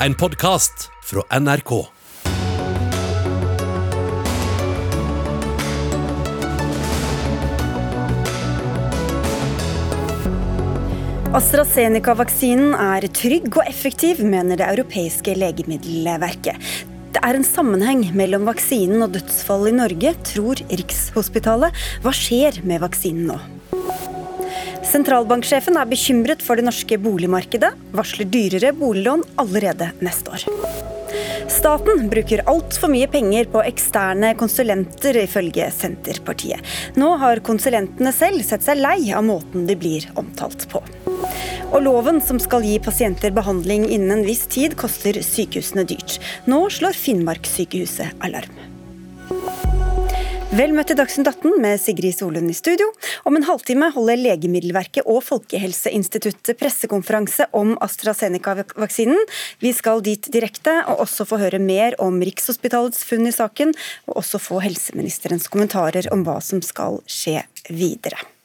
en podkast fra NRK. AstraZeneca-vaksinen er trygg og effektiv, mener det europeiske legemiddelverket. Det er en sammenheng mellom vaksinen og dødsfall i Norge, tror Rikshospitalet. Hva skjer med vaksinen nå? Sentralbanksjefen er bekymret for det norske boligmarkedet, varsler dyrere boliglån allerede neste år. Staten bruker altfor mye penger på eksterne konsulenter, ifølge Senterpartiet. Nå har konsulentene selv sett seg lei av måten de blir omtalt på. Og loven som skal gi pasienter behandling innen en viss tid, koster sykehusene dyrt. Nå slår Finnmarkssykehuset alarm. Vel møtt til Dagsnytt 18 med Sigrid Solund i studio. Om en halvtime holder Legemiddelverket og Folkehelseinstituttet pressekonferanse om AstraZeneca-vaksinen. Vi skal dit direkte, og også få høre mer om Rikshospitalets funn i saken, og også få helseministerens kommentarer om hva som skal skje videre.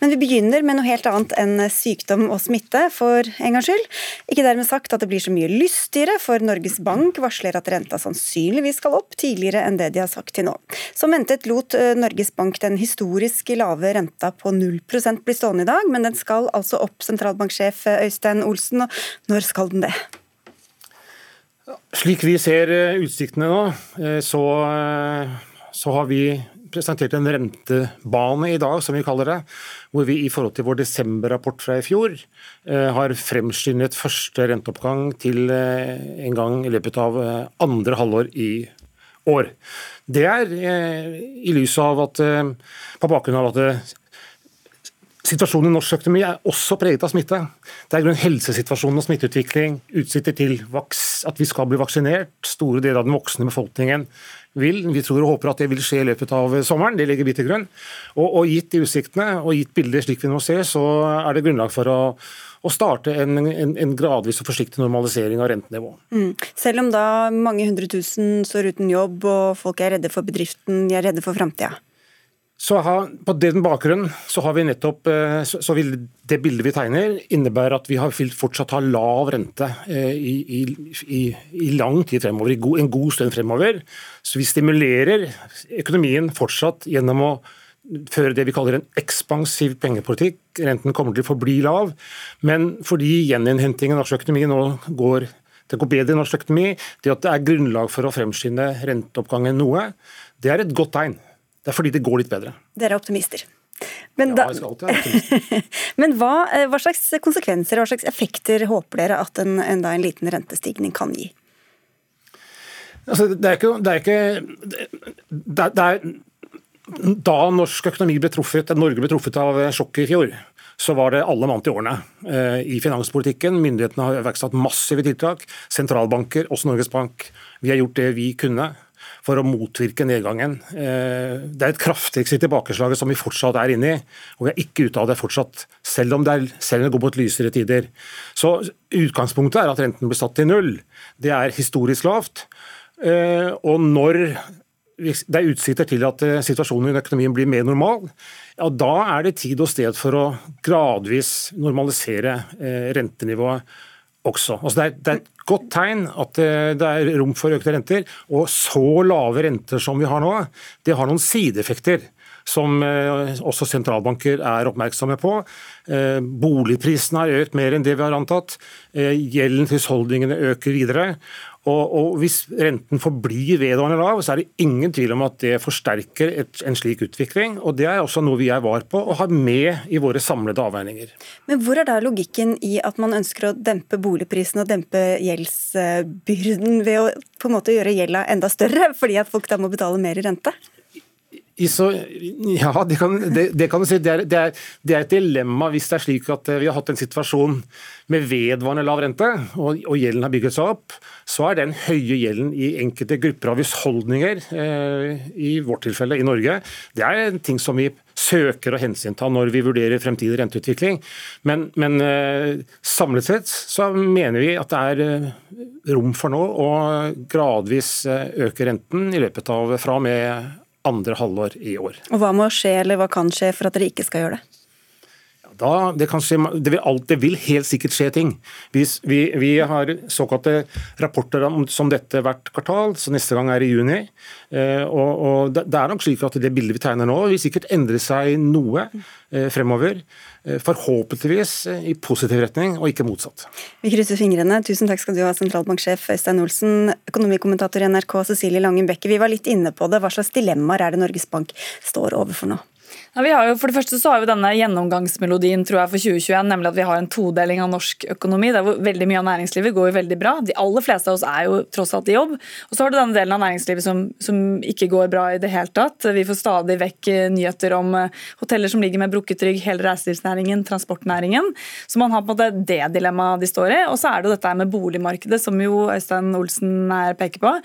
Men vi begynner med noe helt annet enn sykdom og smitte, for en gangs skyld. Ikke dermed sagt at det blir så mye lystigere, for Norges Bank varsler at renta sannsynligvis skal opp tidligere enn det de har sagt til nå. Som ventet lot eh, Norges Bank den historisk lave renta på 0 bli stående i dag, men den skal altså opp, sentralbanksjef eh, Øystein Olsen. Og når skal den det? Slik vi ser eh, utsiktene nå, så, så har vi presentert en rentebane i dag, som vi kaller det, hvor vi i forhold til vår desember-rapport fra i fjor eh, har fremskyndet første renteoppgang til eh, en gang i løpet av eh, andre halvår i år. Det er i lys av at på bakgrunn av at Situasjonen i norsk økonomi er også preget av smitte. Det er grunn helsesituasjonen og smitteutvikling, utsikter til at vi skal bli vaksinert. Store deler av den voksne befolkningen vil. Vi tror og håper at det vil skje i løpet av sommeren, det legger vi til grunn. Og, og gitt de utsiktene og gitt bildet slik vi nå ser, så er det grunnlag for å, og starte en, en, en, gradvis og forsiktig normalisering av rentenivået. Mm. Selv om da mange hundre tusen står uten jobb og folk er redde for bedriften, de er redde for framtida? Så har, på den bakgrunnen så, har vi nettopp, eh, så vil det bildet vi tegner innebære at vi har fortsatt har lav rente i, i, i, i lang tid fremover, i en god stund fremover. Så vi stimulerer økonomien fortsatt gjennom å føre det vi kaller en ekspansiv pengepolitikk. Renten kommer til å forbli lav, men fordi gjeninnhentingen av norsk økonomi nå går det går bedre i norsk økonomi, det at det er grunnlag for å fremskynde renteoppgangen noe, det er et godt tegn. Det er fordi det går litt bedre. Dere er optimister. Men, ja, jeg skal alltid være optimist. Men hva, eh, hva, slags konsekvenser og hva slags effekter håper dere at en, en, en liten rentestigning kan gi? Altså, det er ikke, det er ikke det er, Da norsk økonomi ble truffet, Norge ble truffet av sjokket i fjor, så var det alle mann til årene eh, i finanspolitikken. Myndighetene har iverksatt massive tiltak. Sentralbanker, også Norges Bank. Vi har gjort det vi kunne for å motvirke nedgangen. Eh, det er et kraftig tilbakeslag som vi fortsatt er inne i, og vi er ikke ute av det fortsatt, selv om det, er, selv om det går mot lysere tider. Så Utgangspunktet er at renten blir satt til null. Det er historisk lavt. Eh, og når det er utsikter til at eh, situasjonen i økonomien blir mer normal, ja, da er det tid og sted for å gradvis normalisere rentenivået også. Altså det, er, det, er, et godt tegn at det er rom for økte renter. Og så lave renter som vi har nå, det har noen sideeffekter som eh, også sentralbanker er oppmerksomme på. Eh, boligprisene har økt mer enn det vi har antatt. Gjelden til husholdningene øker videre. Og, Hvis renten forblir vedvarende lav, så er det ingen tvil om at det forsterker en slik utvikling. og Det er også noe vi er var på og har med i våre samlede avveininger. Men Hvor er da logikken i at man ønsker å dempe boligprisen og dempe gjeldsbyrden ved å på en måte gjøre gjelda enda større, fordi at folk da må betale mer i rente? Så, ja, det kan, det, det kan, du si. Det er, det, er, det er, et dilemma hvis det er slik at eh, vi har hatt en situasjon med vedvarende lav rente, og, og gjelden har bygget seg opp. Så er den høye gjelden i enkelte grupper av husholdninger, eh, i vårt tilfelle i Norge, det er en ting som vi søker å hensynta når vi vurderer fremtidig renteutvikling. Men, men eh, samlet sett så mener vi at det er eh, rom for nå å gradvis eh, øke renten i løpet av fra og med andre halvår i år. Og Hva må skje, eller hva kan skje for at dere ikke skal gjøre det? Da, det, skje, det, vil det, vil helt sikkert skje ting. Vi, vi, vi har såkalte rapporter om, som dette hvert kvartal, så neste gang er i juni. Eh, og, og det, er nok slik at det bildet vi tegner nå, vil sikkert endre seg noe eh, fremover. Eh, forhåpentligvis i positiv retning, og ikke motsatt. Vi krysser fingrene. Tusen takk skal du ha, sentralbanksjef Øystein Olsen, økonomikommentator i NRK Cecilie Langen Bekke. Vi var litt inne på det. Hva slags dilemmaer er det Norges Bank står overfor nå? Ja, jo, for det første så har vi denne gjennomgangsmelodien tror jeg, for 2021, nemlig at vi har en todeling av norsk økonomi. der hvor Veldig mye av næringslivet går jo veldig bra. De aller fleste av oss er jo tross alt i jobb. Og så har du denne delen av næringslivet som, som ikke går bra i det hele tatt. Vi får stadig vekk eh, nyheter om eh, hoteller som ligger med brukket rygg, hele reiselivsnæringen, transportnæringen. Så man har på en måte det dilemmaet de står i. Og så er det jo dette med boligmarkedet, som jo Øystein Olsen her peker på,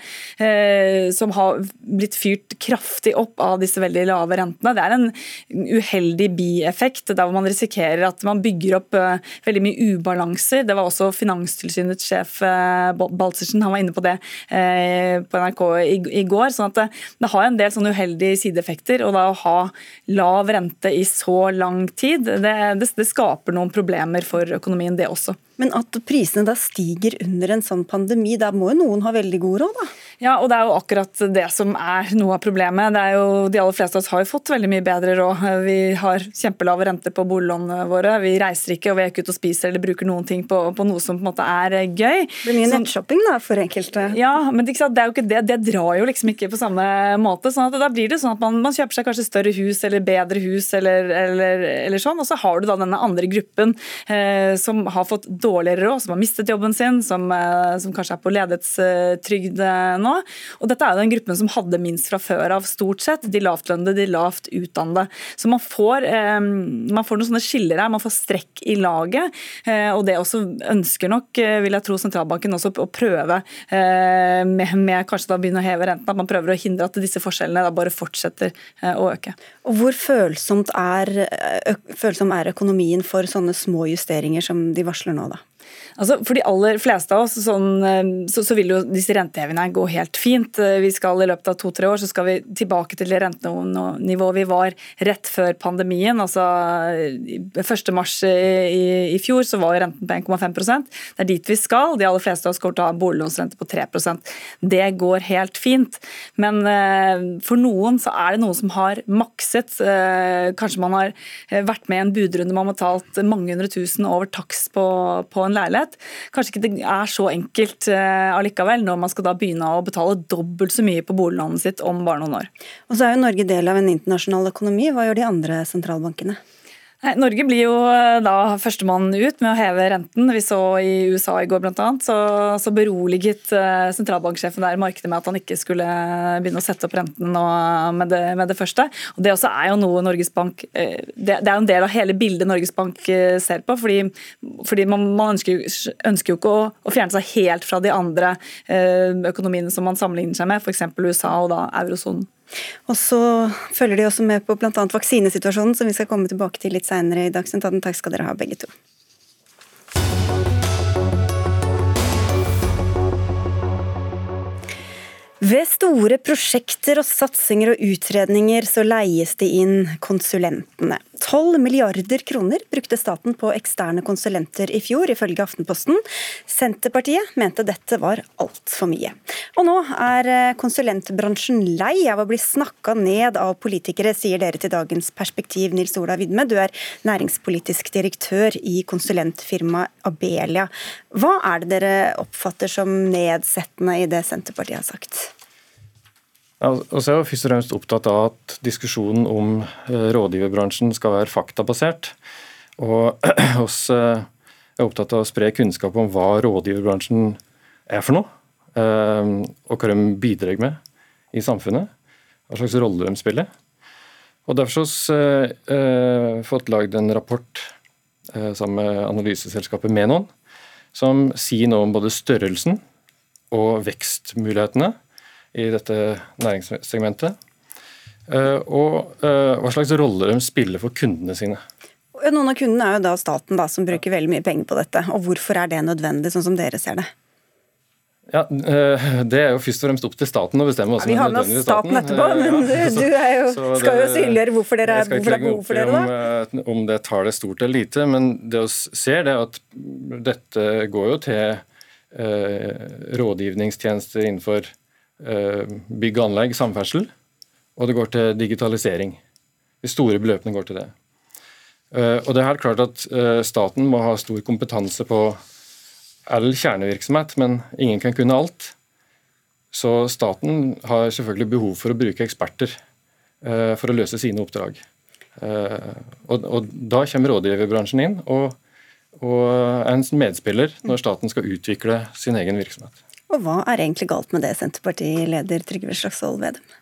eh, som har blitt fyrt kraftig opp av disse veldig lave rentene. Det er en uheldig bieffekt, der man risikerer at man bygger opp uh, veldig mye ubalanser. Det var også Finanstilsynets sjef uh, Baltzersen, han var inne på det uh, på NRK i, går. sånn at det har en del sånne uheldige sideeffekter. og da Å ha lav rente i så lang tid, det, det, det skaper noen problemer for økonomien, det også. Men at prisene da stiger under en sånn pandemi, da må jo noen ha veldig god råd, da? Ja, og det er jo akkurat det som er noe av problemet. Det er jo, De aller fleste av oss har jo fått veldig mye bedre råd. Vi har kjempelave renter på boliglånene våre. Vi reiser ikke og vi er ikke ute og spiser eller bruker noen ting på, på noe som på en måte er gøy. Det blir mye nettshopping da, for enkelte. Ja, men det er jo ikke det. Det drar jo liksom ikke på samme måte. sånn at Da blir det sånn at man, man kjøper seg kanskje større hus eller bedre hus eller, eller, eller sånn. Og så har du da denne andre gruppen eh, som har fått dårligere råd, som har mistet jobben sin, som, eh, som kanskje er på ledighetstrygd eh, nå. Og dette er jo den gruppen som hadde minst fra før av, stort sett. De lavtlønnede, de lavt utdannede. Så man får, eh, man får noen sånne skiller her, man får strekk i laget. Og det også ønsker nok, vil jeg tro, sentralbanken også å prøve med, med, kanskje da begynne å heve renten, at man prøver å hindre at disse forskjellene da bare fortsetter å øke. Og Hvor følsomt er, følsom er økonomien for sånne små justeringer som de varsler nå, da? Altså, for de aller fleste av oss sånn, eh, så, så, vil jo disse rentehevingene gå helt fint. Eh, vi skal I løpet av to-tre år så skal vi tilbake til det rentenivået vi var rett før pandemien. altså 1.3 i, i fjor så var renten på 1,5 Det er dit vi skal. De aller fleste av oss går til å ha boliglånsrente på 3% Det går helt fint. Men eh, for noen så er det noen som har makset. Kanskje man har vært med i en budrunde man har betalt mange hundre tusen over takst på, på en leilighet leilighet. Kanskje ikke det er så enkelt uh, allikevel, når man skal da begynne å betale dobbelt så mye på boliglånet sitt om bare noen år. Og så er jo Norge del av en internasjonal økonomi. Hva gjør de andre sentralbankene? Norge blir jo eh, da førstemann ut med å heve renten. Vi så i USA i går bl.a. Så, så beroliget eh, sentralbanksjefen der markedet med at han ikke skulle begynne å sette opp renten med det, med det første. Og Det også er jo noe Bank eh, Det, det er en del av hele bildet Norges Bank ser på. fordi, fordi man, man ønsker, ønsker, jo ikke å, å, fjerne seg helt fra de andre økonomiene som man sammenligner seg med, f.eks. USA og da eurosonen. Og så følger de også med på bl.a. vaksinesituasjonen, som vi skal komme tilbake til litt seinere i Dagsnytt 18. Takk skal dere ha, begge to. Ved store prosjekter og satsinger og utredninger så leies det inn konsulentene. 12 milliarder kroner brukte staten på eksterne konsulenter i fjor, ifølge Aftenposten. Senterpartiet mente dette var altfor mye. Og nå er eh, konsulentbransjen lei av å bli snakka ned av politikere, sier dere til Dagens Perspektiv, Nils Ola Vidme. Du er næringspolitisk direktør i konsulentfirmaet Abelia. Hva er det dere oppfatter som nedsettende i det Senterpartiet har sagt? Ja, jeg er først og fremst opptatt av at diskusjonen om eh, rådgiverbransjen skal være faktabasert. Og oss eh, er opptatt av å spre kunnskap om hva rådgiverbransjen er for noe. Eh, og hva de bidrar med i samfunnet. Hva slags rolle de spiller. Og Derfor har vi fått lagd en rapport sammen med analyseselskapet Menon, som sier noe om både størrelsen og vekstmulighetene i dette næringssegmentet. Eh, og eh, hva slags rolle de spiller for kundene sine. Noen av kundene er jo da staten, da, som bruker veldig mye penger på dette. og Hvorfor er det nødvendig, sånn som dere ser det? Ja, Det er jo først og fremst opp til staten å bestemme. Ja, vi har med oss staten etterpå, men du, du jo, skal jo synliggjøre hvorfor, dere, hvorfor det er behov for dere. da. Om, om det tallet er stort eller lite, men det vi ser det at dette går jo til eh, rådgivningstjenester innenfor eh, bygg og anlegg, samferdsel, og det går til digitalisering. De store beløpene går til det. Eh, og det er helt klart at eh, Staten må ha stor kompetanse på all kjernevirksomhet, men ingen kan kunne alt. Så staten har selvfølgelig behov for å bruke eksperter for å løse sine oppdrag. Og, Da kommer rådgiverbransjen inn og, og en medspiller når staten skal utvikle sin egen virksomhet. Og Hva er egentlig galt med det, Senterpartileder Trygve Slagsvold Vedum?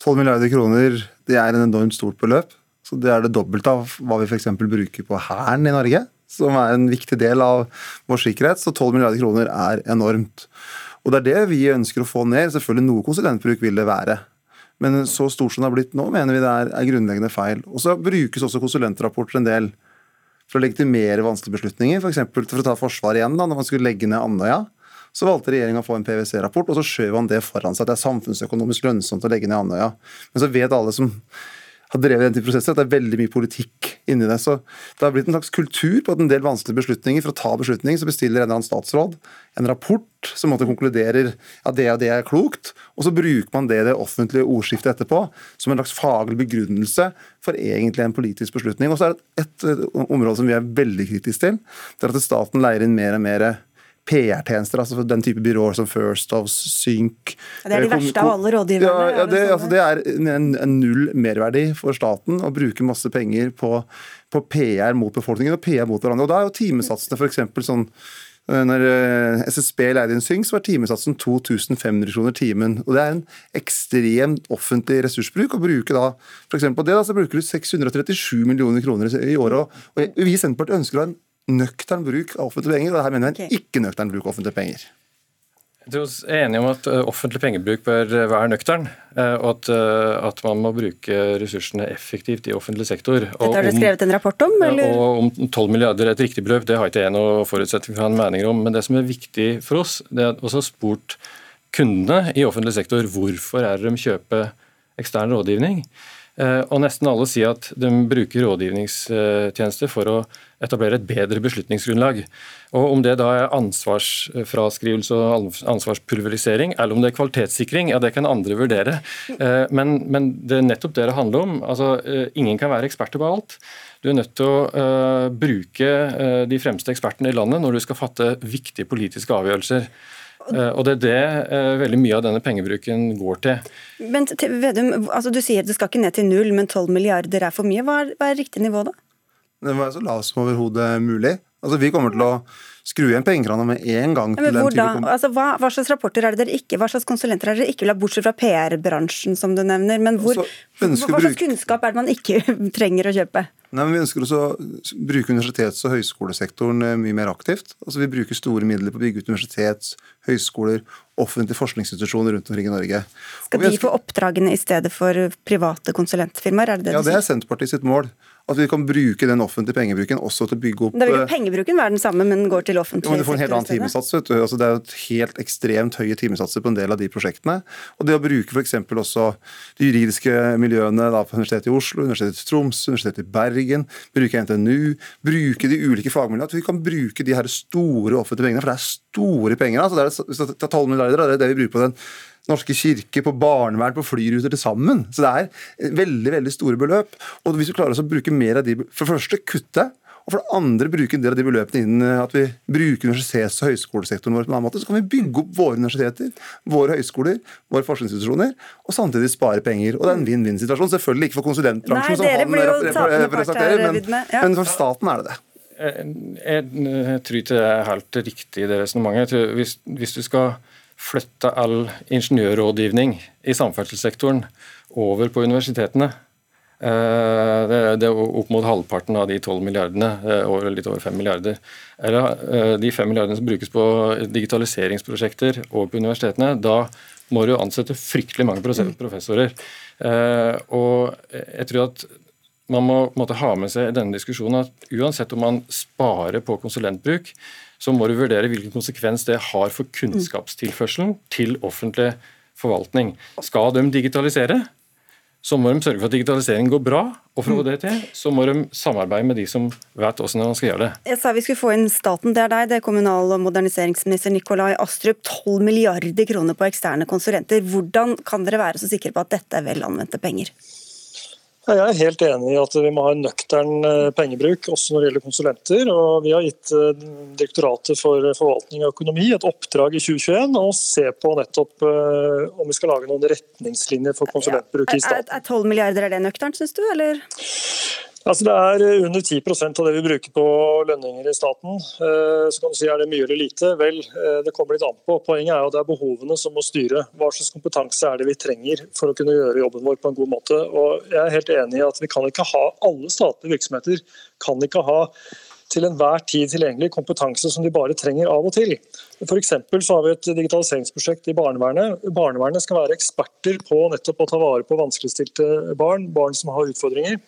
12 milliarder kroner det er en enormt stort beløp. så Det er det dobbelte av hva vi f.eks. bruker på Hæren i Norge som er en viktig del av vår sikkerhet. Så 12 milliarder kroner er enormt. Og Det er det vi ønsker å få ned. Selvfølgelig noe konsulentbruk vil det være. Men så stort som det har blitt nå, mener vi det er, er grunnleggende feil. Og så brukes også konsulentrapporter en del for å legitimere vanskelige beslutninger. F.eks. For, for å ta Forsvaret igjen, da når man skulle legge ned Andøya. Så valgte regjeringa å få en PwC-rapport, og så skjøv han det foran seg. at Det er samfunnsøkonomisk lønnsomt å legge ned Andøya. Men så vet alle som har drevet den type prosesser, at det er veldig mye politikk inni det. Så det har blitt en slags kultur på at en del vanskelige beslutninger, for å ta beslutninger, så bestiller en eller annen statsråd en rapport som måtte konkluderer at det og det er klokt, og så bruker man det i det offentlige ordskiftet etterpå som en slags faglig begrunnelse for egentlig en politisk beslutning. Og så er det et, et område som vi er veldig kritiske til, det er at staten leier inn mer og mer PR-tjenester, altså den type byråer som First of, Sync Det er de verste av alle rådgiverne? Ja, ja det, altså, det, er en, en, null merverdi for staten å bruke masse penger på, på, PR mot befolkningen og PR mot hverandre. Og Da er jo timesatsene f.eks. sånn eh, når eh, SSB leide inn Sync, så var timesatsen 2500 kroner timen. og Det er en ekstremt offentlig ressursbruk. å bruke da, for på det da, så bruker du 637 millioner kroner i året. og Vi i Senterpartiet ønsker å ha en nøktern bruk av offentlige penger, og her mener jeg en okay. ikke nøktern bruk av offentlige penger. Jeg er enig om at eh, offentlig pengebruk bør eh, være nøktern, eh, og at, at, man må bruke ressursene effektivt i offentlig sektor. Dette har du skrevet en rapport om? Eller? Og Om 12 milliarder er et riktig beløp, det har ikke jeg noe forutsetning for å ha en mening om. Men det som er viktig for oss, det er også spurt kundene i offentlig sektor hvorfor er de kjøper ekstern rådgivning. Eh, og nesten alle sier at de bruker rådgivningstjenester for å etablere et bedre beslutningsgrunnlag. Og Om det da er ansvarsfraskrivelse og ansvarspulverisering, eller om det er kvalitetssikring, ja det kan andre vurdere. Eh, men, men det er nettopp det det handler om. Altså, eh, ingen kan være eksperter på alt. Du er nødt til å bruke de fremste ekspertene i landet når du skal fatte viktige politiske avgjørelser. Eh, og det er det eh, veldig mye av denne pengebruken går til. Men Vedum, altså Du sier det skal ikke ned til null, men 12 milliarder er for mye. Hva er, hva er riktig nivå da? Det må være så lavt som overhodet mulig. Altså Vi kommer til å skru igjen pengekrana med en gang. Ja, men hvor da? Altså, hva, hva, slags rapporter er det dere ikke, hva slags konsulenter er det dere ikke vil ha, bortsett fra PR-bransjen, som du nevner. Men hvor, hva slags kunnskap er det man ikke trenger å kjøpe? Nei, men Vi ønsker også å bruke universitets- og høyskolesektoren eh, mye mer aktivt. Altså Vi bruker store midler på å bygge ut universitets, høyskoler, offentlige forskningsinstitusjoner rundt omkring i Norge. Skal de få oppdragene i stedet for private konsulentfirmaer? Er det det ja, det er Senterpartiet sitt mål. At vi kan bruke den offentlige pengebruken også til å bygge opp Da vil jo pengebruken være den samme, men går til offentlig sektor? Du får en helt annen timesats. Altså, det er jo helt ekstremt høye timesatser på en del av de prosjektene. Og det å bruke f.eks. også de juridiske miljøene da, på Universitetet i Oslo, Universitetet i Tromsø, Universitetet i Bergen, bruke NTNU, bruke de ulike fagmiljøene. At vi kan bruke de her store offentlige pengene, for det er store penger. altså det er, Hvis det er 12 milliarder, det er det vi bruker på den norske kirke, på barnevern, på flyruter til sammen. Så det er veldig veldig store beløp. Og hvis vi klarer å bruke mer av de For det første kutte. Og for det andre bruke en del av de beløpene innen at vi bruker universitets- og høyskolesektoren vår på en annen måte. Så kan vi bygge opp våre universiteter, våre høyskoler, våre forskningsinstitusjoner, og samtidig spare penger. Og det er en vinn-vinn-situasjon. Selvfølgelig ikke for konsulentbransjen, Nei, som han representerer, men, ja. men for staten er det det. Jeg, jeg, jeg tror ikke det er helt riktig det resonnementet. Hvis, hvis du skal flytta all ingeniørrådgivning i samferdselssektoren over på universitetene. Eh, det er opp mot halvparten av de 12 milliardene, eh, litt over 5 milliarder. Eller eh, de 5 milliardene som brukes på digitaliseringsprosjekter over på universitetene. Da må du ansette fryktelig mange professorer. Og jeg tror at man må ha med seg i denne diskusjonen at uansett om man sparer på konsulentbruk, så må du vurdere hvilken konsekvens det har for kunnskapstilførselen til offentlig forvaltning. Skal de digitalisere, så må de sørge for at digitaliseringen går bra. Og for å få det til, så må de samarbeide med de som vet hvordan de skal gjøre det. Jeg sa vi skulle få inn staten, det er deg. Det er kommunal- og moderniseringsminister Nikolai Astrup. 12 milliarder kroner på eksterne konsulenter. Hvordan kan dere være så sikre på at dette er vel anvendte penger? Jeg er helt enig i at vi må ha en nøktern eh, pengebruk, også når det gjelder konsulenter. og Vi har gitt eh, Direktoratet for forvaltning og økonomi et oppdrag i 2021 å se på nettopp eh, om vi skal lage noen retningslinjer for konsulentbruk i staten. Er 12 milliarder er det nøkternt, syns du? eller? Altså Det er eh, under 10% av det vi bruker på lønninger i staten. Eh, så kan du si er det mye eller lite. Vel, eh, det kommer litt an på. Poenget er at det er behovene som må styre. Hva slags kompetanse er det vi trenger for å kunne gjøre jobben vår på en god måte. Og Jeg er helt enig i at vi kan ikke ha alle statlige virksomheter kan ikke ha til enhver tid tilgjengelig kompetanse som de bare trenger av og til. For så har vi et digitaliseringsprosjekt i barnevernet. Barnevernet skal være eksperter på nettopp å ta vare på vanskeligstilte barn, barn som har utfordringer.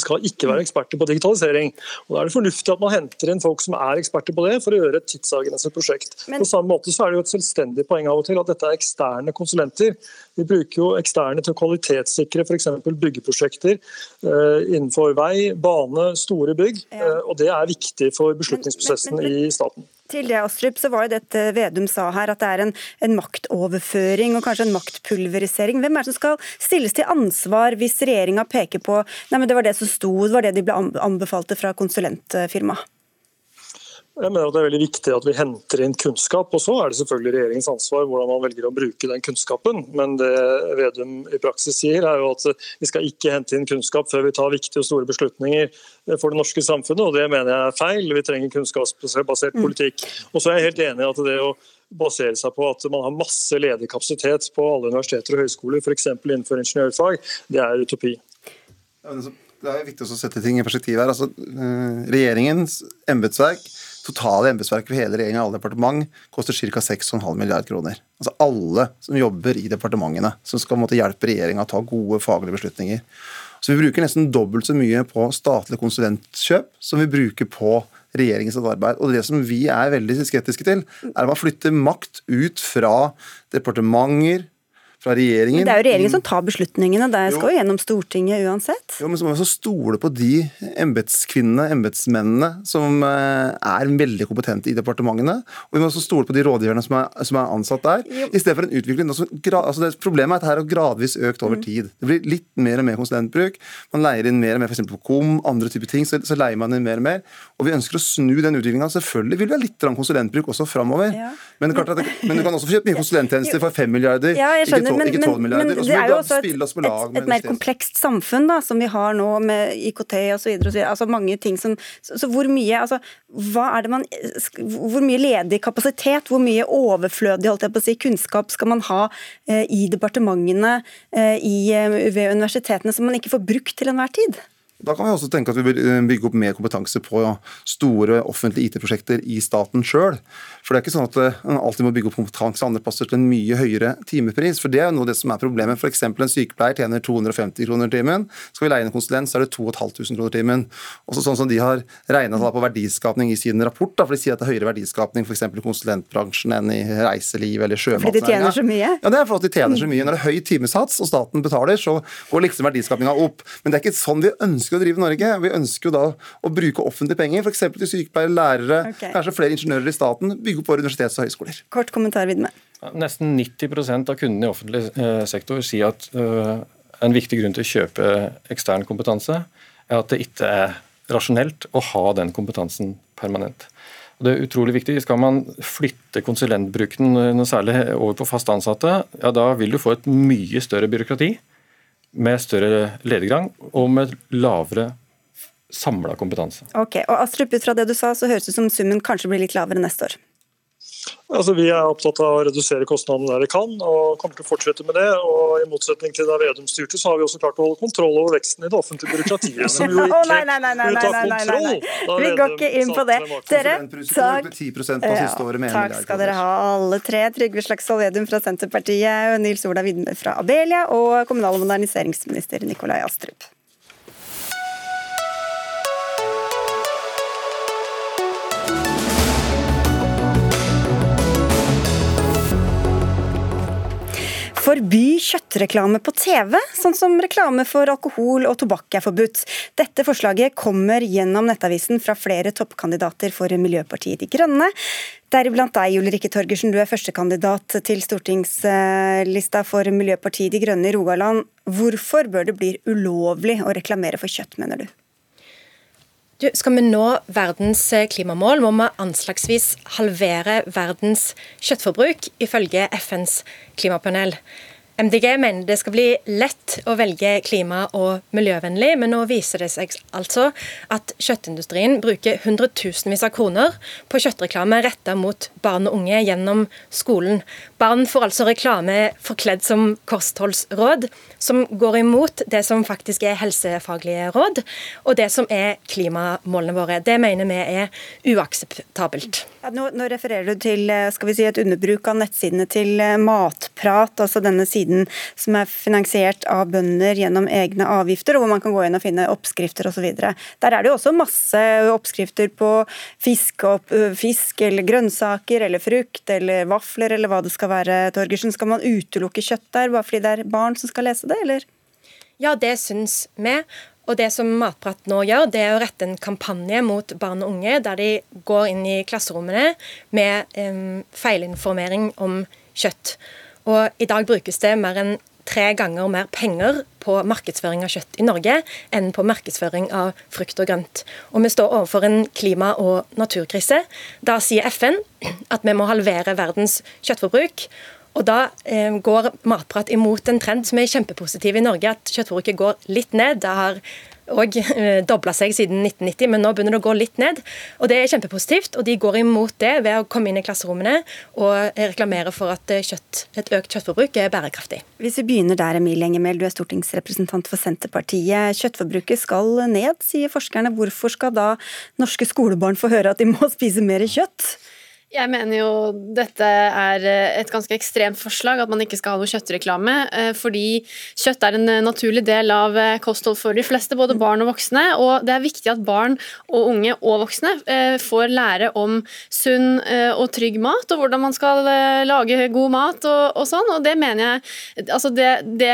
Skal ikke være eksperter på digitalisering. Og Da er det fornuftig at man henter inn folk som er eksperter på det, for å gjøre et tidsavgrenset prosjekt. Men... På samme måte så er det jo et selvstendig poeng av og til at dette er eksterne konsulenter. Vi bruker jo eksterne til å kvalitetssikre f.eks. byggeprosjekter uh, innenfor vei, bane, store bygg. Ja. Uh, og Det er viktig for beslutningsprosessen men, men, i staten. Til det, Astrup, så var jo dette Vedum sa her, at det er en, en, maktoverføring og kanskje en maktpulverisering. Hvem er det som skal stilles til ansvar hvis regjeringa peker på nei, men det var det som sto, det var det de ble anbefalte fra konsulentfirmaet? Jeg mener at Det er veldig viktig at vi henter inn kunnskap. og Så er det selvfølgelig regjeringens ansvar hvordan man velger å bruke den kunnskapen. Men det Vedum i praksis sier, er jo at vi skal ikke hente inn kunnskap før vi tar viktige og store beslutninger for det norske samfunnet. og Det mener jeg er feil. Vi trenger kunnskapsbasert mm. politikk. Og så er jeg helt enig i at det å basere seg på at man har masse ledig kapasitet på alle universiteter og høyskoler, f.eks. innenfor ingeniørfag, det er utopi. Det er viktig å sette ting i perspektiv her. Altså, eh, regjeringens embetsverk totale embetsverket for hele regjeringen og alle departement koster ca. 6,5 milliarder kroner. Altså alle som jobber i departementene, som skal måtte hjelpe regjeringa å ta gode faglige beslutninger. Så vi bruker nesten dobbelt så mye på statlige konsulentkjøp som vi bruker på regjeringens arbeid. Og det som vi er veldig skeptiske til, er at man flytter makt ut fra departementer, fra regjeringen. Men det er jo regjeringen som tar beslutningene. Det skal jo gjennom Stortinget uansett. Jo, men så må vi også stole på de embetskvinnene, embetsmennene, som eh, er veldig kompetente i departementene. Og vi må også stole på de rådgiverne som er, som er ansatt der. Jo. I stedet for en utvikling altså, altså Problemet er at dette har gradvis økt over mm. tid. Det blir litt mer og mer konsulentbruk. Man leier inn mer og mer f.eks. på KOM, andre typer ting. Så, så, leier man inn mer og mer. Og vi ønsker å snu den utviklinga. Selvfølgelig vil vi ha litt konsulentbruk også framover. Ja. Men, men, du kan også få kjøpt mye konsulenttjenester for 5 milliarder. Ja, jeg skjønner men, ikke 12 milliarder. Men, det er jo også et, et, et mer komplekst samfunn da, som vi har nå med IKT osv. Altså mange ting som Så, så hvor mye altså, hva er det man, hvor mye ledig kapasitet, hvor mye overflødig holdt jeg på å si, kunnskap skal man ha eh, i departementene, eh, i, eh, ved universitetene, som man ikke får brukt til enhver tid? Da kan vi også tenke at vi vil eh, bygge opp mer kompetanse på store offentlige IT-prosjekter i staten sjøl. For det er ikke sånn at eh, man alltid må bygge opp kompetanse andre plasser til en mye høyere timepris. For det er jo noe av det som er problemet. F.eks. en sykepleier tjener 250 kroner timen. Skal vi leie inn en konsulent, så er det 2500 kroner timen. Også sånn som de har regna på verdiskapning i sin rapport, da, for de sier at det er høyere verdiskapning f.eks. i konsulentbransjen enn i reiseliv eller sjømatnæringa. Fordi de tjener så mye? Ja, det er fordi de tjener så mye. Når det er høy timesats og staten betaler, så går liksom verdiskapninga opp. Men det er ikke sånn vi ønsker ønsker å drive Norge. Vi ønsker jo da å bruke offentlige penger, f.eks. til sykepleiere, lærere, okay. kanskje flere ingeniører i staten. Bygge opp våre universitets- og høyskoler. Kort kommentar, Vidme. Nesten 90% av kundene i offentlig eh, sektor sier at uh, en viktig grunn til å kjøpe ekstern kompetanse er at det ikke er rasjonelt å ha den kompetansen permanent. Det er utrolig viktig. Skal man flytte konsulentbruken særlig over på fast ansatte, ja, da vil du få et mye større byråkrati med større ledergang og med lavere samla kompetanse. Ok, og Astrup, ut fra det du sa, så høres det ut som summen kanskje blir litt lavere neste år? Altså, vi er opptatt av å redusere kostnadene der vi kan, og kommer til å fortsette med det. Og I motsetning til da Vedum styrte, så har vi også klart å holde kontroll over veksten i det offentlige byråkratiet. Som jo ikke nei, nei, nei, nei, nei, nei, nei. Vi går ikke inn på det. Dere, takk. takk skal dere ha, alle tre. Trygve Slagsvold Vedum fra Senterpartiet, Nils Ola Vidme fra Abelia og kommunal- og moderniseringsminister Nikolai Astrup. Forby kjøttreklame på TV, sånn som reklame for alkohol og tobakk er forbudt. Dette forslaget kommer gjennom Nettavisen fra flere toppkandidater for Miljøpartiet De Grønne. Deriblant deg, Ulrikke Torgersen, du er førstekandidat til stortingslista for Miljøpartiet De Grønne i Rogaland. Hvorfor bør det bli ulovlig å reklamere for kjøtt, mener du? Du, skal vi nå verdens eh, klimamål, må vi anslagsvis halvere verdens kjøttforbruk, ifølge FNs klimapanel. MDG mener det skal bli lett å velge klima- og miljøvennlig, men nå viser det seg altså at kjøttindustrien bruker hundretusenvis av kroner på kjøttreklame retta mot barn og unge gjennom skolen. Barn får altså reklame forkledd som kostholdsråd, som går imot det som faktisk er helsefaglige råd, og det som er klimamålene våre. Det mener vi er uakseptabelt. Ja, nå, nå, refererer du til vi si, et underbruk av nettsidene til Matprat, altså denne siden siden som er finansiert av bønder gjennom egne avgifter, og hvor man kan gå inn og finne oppskrifter osv. Der er det jo også masse oppskrifter på fisk, opp, fisk eller grønnsaker eller frukt eller vafler eller hva det skal være. Torgersen. Skal man utelukke kjøtt der bare fordi det er barn som skal lese det, eller? Ja, det syns vi. Og det som Matprat nå gjør, det er å rette en kampanje mot barn og unge, der de går inn i klasserommene med um, feilinformering om kjøtt. Og i dag brukes det mer enn tre ganger mer penger på markedsføring av kjøtt i Norge enn på markedsføring av frukt og grønt. Og vi står overfor en klima- og naturkrise. Da sier FN at vi må halvere verdens kjøttforbruk. Og Da eh, går Matprat imot en trend som er kjempepositiv i Norge, at kjøttforbruket går litt ned. Det har og eh, dobla seg siden 1990, men nå begynner det å gå litt ned. og Det er kjempepositivt. og De går imot det ved å komme inn i klasserommene og reklamere for at eh, kjøtt, et økt kjøttforbruk er bærekraftig. Hvis vi begynner der, Emilie Engemel, du er stortingsrepresentant for Senterpartiet. Kjøttforbruket skal ned, sier forskerne. Hvorfor skal da norske skolebarn få høre at de må spise mer kjøtt? Jeg mener jo dette er eh, et ganske ekstremt forslag, at man ikke skal ha noe kjøttreklame. Eh, fordi kjøtt er en eh, naturlig del av kosthold for de fleste, både barn og voksne. Og det er viktig at barn og unge og voksne får lære om sunn og trygg mat, og hvordan man skal lage god mat og, og sånn. Og det mener jeg Altså det, det,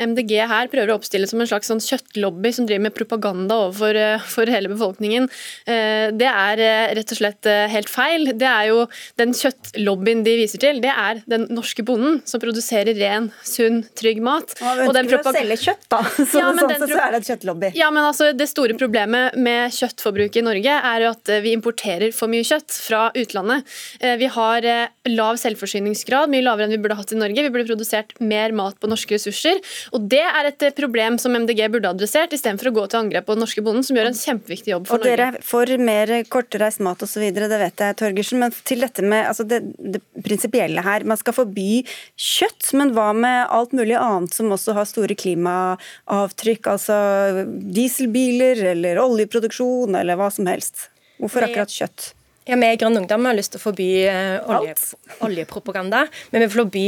MDG her prøver å oppstille som en slags sånn kjøttlobby som driver med propaganda overfor for hele befolkningen, det er rett og slett helt feil. Det er jo den kjøttlobbyen de viser til, det er den norske bonden som produserer ren, sunn, trygg mat. Man ønsker å selge kjøtt, da. Så, ja, sånn så er det et kjøttlobby. Ja, men altså, Det store problemet med kjøttforbruket i Norge er jo at eh, vi importerer for mye kjøtt fra utlandet. Eh, vi har eh, lav selvforsyningsgrad, mye lavere enn vi burde hatt i Norge. Vi burde produsert mer mat på norske ressurser. Og det er et problem som MDG burde adressert, istedenfor å gå til angrep på den norske bonden, som gjør en kjempeviktig jobb for og Norge. Og dere får mer kortreist mat osv., det vet jeg, Torgersen. men til dette med altså det, det prinsipielle her. Man skal forby kjøtt, men hva med alt mulig annet som også har store klimaavtrykk? Altså dieselbiler eller oljeproduksjon eller hva som helst. Hvorfor akkurat kjøtt? Ja, Vi i Grønn Ungdom har lyst til å forby uh, olje, oljepropaganda. Men vi vil forby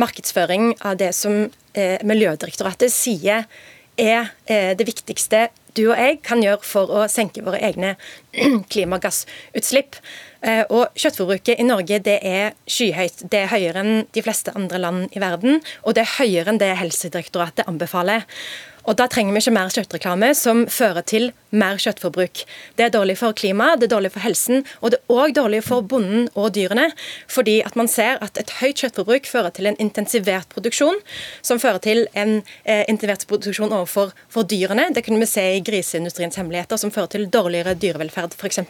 markedsføring av det som eh, Miljødirektoratet sier er eh, det viktigste du og jeg kan gjøre for å senke våre egne klimagassutslipp. Eh, og Kjøttforbruket i Norge det er skyhøyt. Det er høyere enn de fleste andre land i verden, og det er høyere enn det Helsedirektoratet anbefaler. Og Da trenger vi ikke mer kjøttreklame som fører til mer kjøttforbruk. Det er dårlig for klimaet, det er dårlig for helsen, og det er òg dårlig for bonden og dyrene. Fordi at man ser at et høyt kjøttforbruk fører til en intensivert produksjon, som fører til en eh, intensivert produksjon overfor for dyrene. Det kunne vi se i griseindustriens hemmeligheter, som fører til dårligere dyrevelferd f.eks.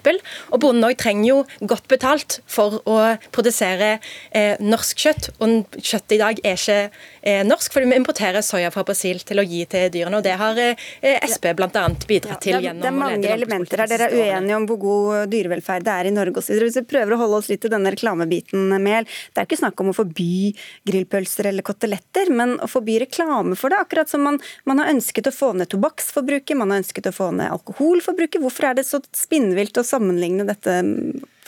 Og bonden òg trenger jo godt betalt for å produsere eh, norsk kjøtt, og kjøttet i dag er ikke eh, norsk, fordi vi importerer soya fra Brasil til å gi til dyr dyrene. og Det har eh, Sp bl.a. bidratt til gjennom Det er mange elementer her. Dere er uenige om hvor god dyrevelferd det er i Norge osv. Hvis vi prøver å holde oss litt til denne reklamebiten, Mehl. Det er ikke snakk om å forby grillpølser eller koteletter, men å forby reklame for det. Akkurat som man, man har ønsket å få ned tobakksforbruket, man har ønsket å få ned alkoholforbruket. Hvorfor er det så spinnvilt å sammenligne dette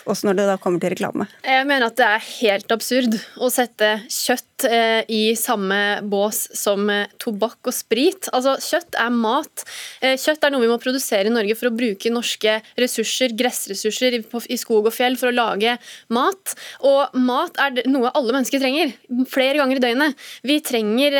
også når det da kommer til reklame? Jeg mener at det er helt absurd å sette kjøtt eh, i samme bås som eh, tobakk og sprit. Altså, Kjøtt er mat. Eh, kjøtt er noe vi må produsere i Norge for å bruke norske ressurser, gressressurser i, skog og fjell for å lage mat. Og mat er noe alle mennesker trenger, flere ganger i døgnet. Vi trenger,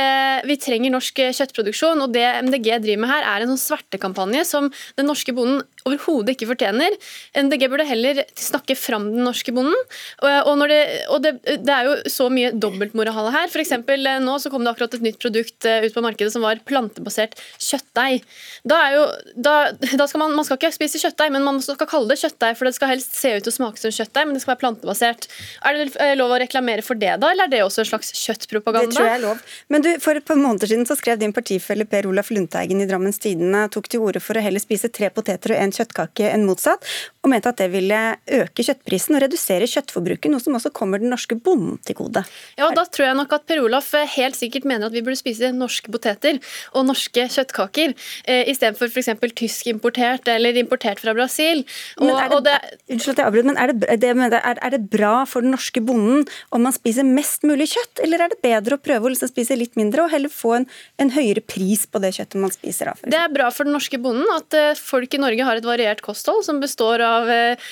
vi trenger norsk kjøttproduksjon, og det MDG driver med her, er en sånn svertekampanje som den norske bonden overhodet ikke fortjener. MDG burde heller snakke fram den norske bonden. Og, det, og det, det, er jo så mye dobbeltmoral her. For eksempel, eh, nå så kom det akkurat et nytt produkt eh, ut på markedet som var plantebasert kjøttdeig. Da er jo, da, da skal man, man skal ikke spise kjøttdeig, men man skal kalle det kjøttdeig, for det skal helst se ut og smake som kjøttdeig, men det skal være plantebasert. Er det eh, lov å reklamere for det, da, eller er det også en slags kjøttpropaganda? Det tror jeg er lov. Men du, for et par måneder siden så skrev din partifelle Per Olaf Lundteigen i Drammens Tidende tok til orde for å heller spise tre poteter og en kjøttkake enn motsatt, og mente at det ville øke kjøttprisen og redusere kjøttforbruket, noe som også kommer den norske bonden til gode. Ja, Da tror jeg nok at Per Olaf eh, helt sikkert mener at vi burde spise norske poteter og norske kjøttkaker eh, istedenfor f.eks. tysk importert eller importert fra Brasil. Og, men er det, det, unnskyld at jeg avbryter, men er det, det, er, er det, bra for den norske bonden om man spiser mest mulig kjøtt, eller er det bedre å prøve å liksom spise litt mindre og heller få en, en høyere pris på det kjøttet man spiser? Av, det er bra for den norske bonden at uh, folk i Norge har et variert kosthold som består av uh,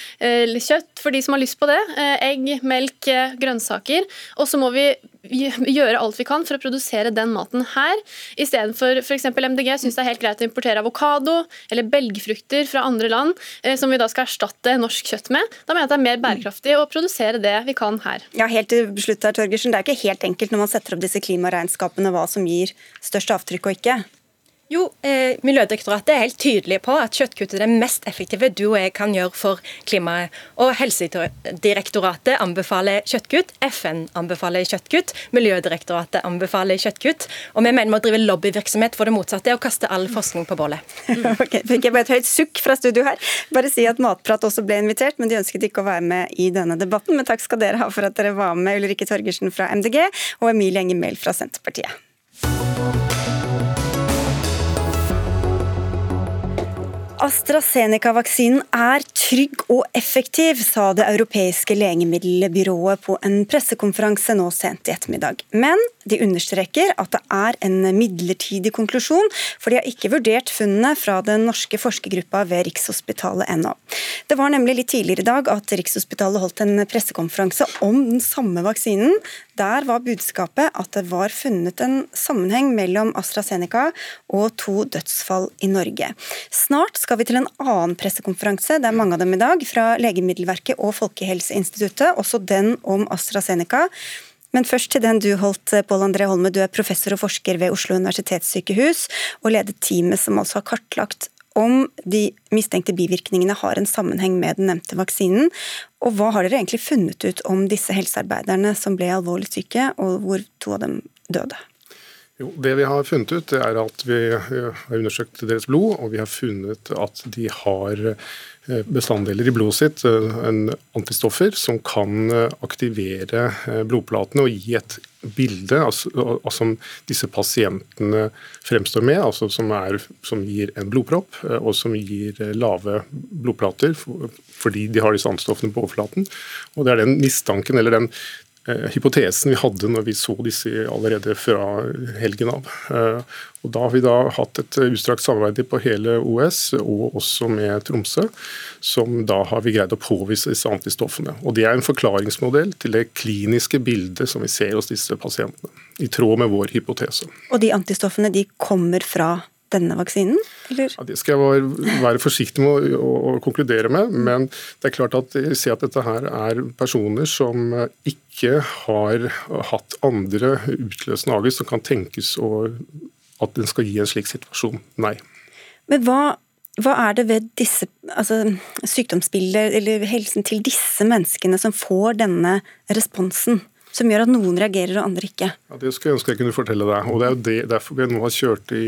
kjøtt for de som har lyst på det, uh, egg, melk, grønnsaker. Og så må vi gjøre alt vi kan for å produsere den maten her, istedenfor f.eks. MDG syns det er helt greit å importere avokado eller belgfrukter fra andre land, eh, som vi da skal erstatte norsk kjøtt med. Da mener jeg at det er mer bærekraftig å produsere det vi kan her. Ja, helt til slutt her, Torgersen. Det er ikke helt enkelt når man setter opp disse klimaregnskapene hva som gir størst avtrykk og ikke. Jo, eh, Miljødirektoratet er helt tydelig på at kjøttkutt er det mest effektive du og jeg kan gjøre for klimaet. Og Helsedirektoratet anbefaler kjøttkutt, FN anbefaler kjøttkutt, Miljødirektoratet anbefaler kjøttkutt. Og vi mener vi må drive lobbyvirksomhet for det motsatte og kaste all forskning på bålet. ok, Fikk jeg bare et høyt sukk fra studio her. Bare si at Matprat også ble invitert, men de ønsket ikke å være med i denne debatten. Men takk skal dere ha for at dere var med, Ulrikke Torgersen fra MDG og Emilie Enger Mehl fra Senterpartiet. AstraZeneca-vaksinen er trygg og effektiv, sa det europeiske legemiddelbyrået på en pressekonferanse nå sent i ettermiddag. Men de understreker at det er en midlertidig konklusjon, for de har ikke vurdert funnene fra den norske forskergruppa ved Rikshospitalet ennå. Det var nemlig litt tidligere i dag at Rikshospitalet holdt en pressekonferanse om den samme vaksinen. Der var budskapet at det var funnet en sammenheng mellom AstraZeneca og to dødsfall i Norge. Snart skal vi til en annen pressekonferanse, det er mange av dem i dag, fra Legemiddelverket og Folkehelseinstituttet, også den om AstraZeneca. Men først til den du holdt, Pål André Holme. Du er professor og forsker ved Oslo universitetssykehus, og leder teamet som altså har kartlagt om de mistenkte bivirkningene har en sammenheng med den nevnte vaksinen. Og hva har dere egentlig funnet ut om disse helsearbeiderne som ble alvorlig syke, og hvor to av dem døde? Jo, det vi har funnet ut, det er at vi har undersøkt deres blod, og vi har funnet at de har eh, bestanddeler i blodet sitt, eh, en antistoffer, som kan eh, aktivere blodplatene og gi et bilde altså, som disse pasientene fremstår med, altså som, er, som, gir en blodpropp og som gir lave blodplater fordi de har disse antistoffene på overflaten. Og Det er den mistanken eller den Eh, hypotesen vi hadde når vi så disse allerede fra helgen av. Eh, og Da har vi da hatt et utstrakt samarbeid på hele OS, og også med Tromsø, som da har vi greid å påvise disse antistoffene. Og Det er en forklaringsmodell til det kliniske bildet som vi ser hos disse pasientene, i tråd med vår hypotese. Og de antistoffene de kommer fra denne vaksinen? Ja, det skal jeg være forsiktig med å, å, konkludere med. Men det er klart at jeg ser at dette her er personer som ikke har hatt andre utløsende avgift som kan tenkes å, at den skal gi en slik situasjon. Nei. Men hva, hva er det ved disse altså, sykdomsbildet eller helsen til disse menneskene som får denne responsen? Som gjør at noen reagerer og andre ikke? Ja, det skulle jeg ønske jeg kunne fortelle deg. og Det er jo det, derfor vi nå har kjørt i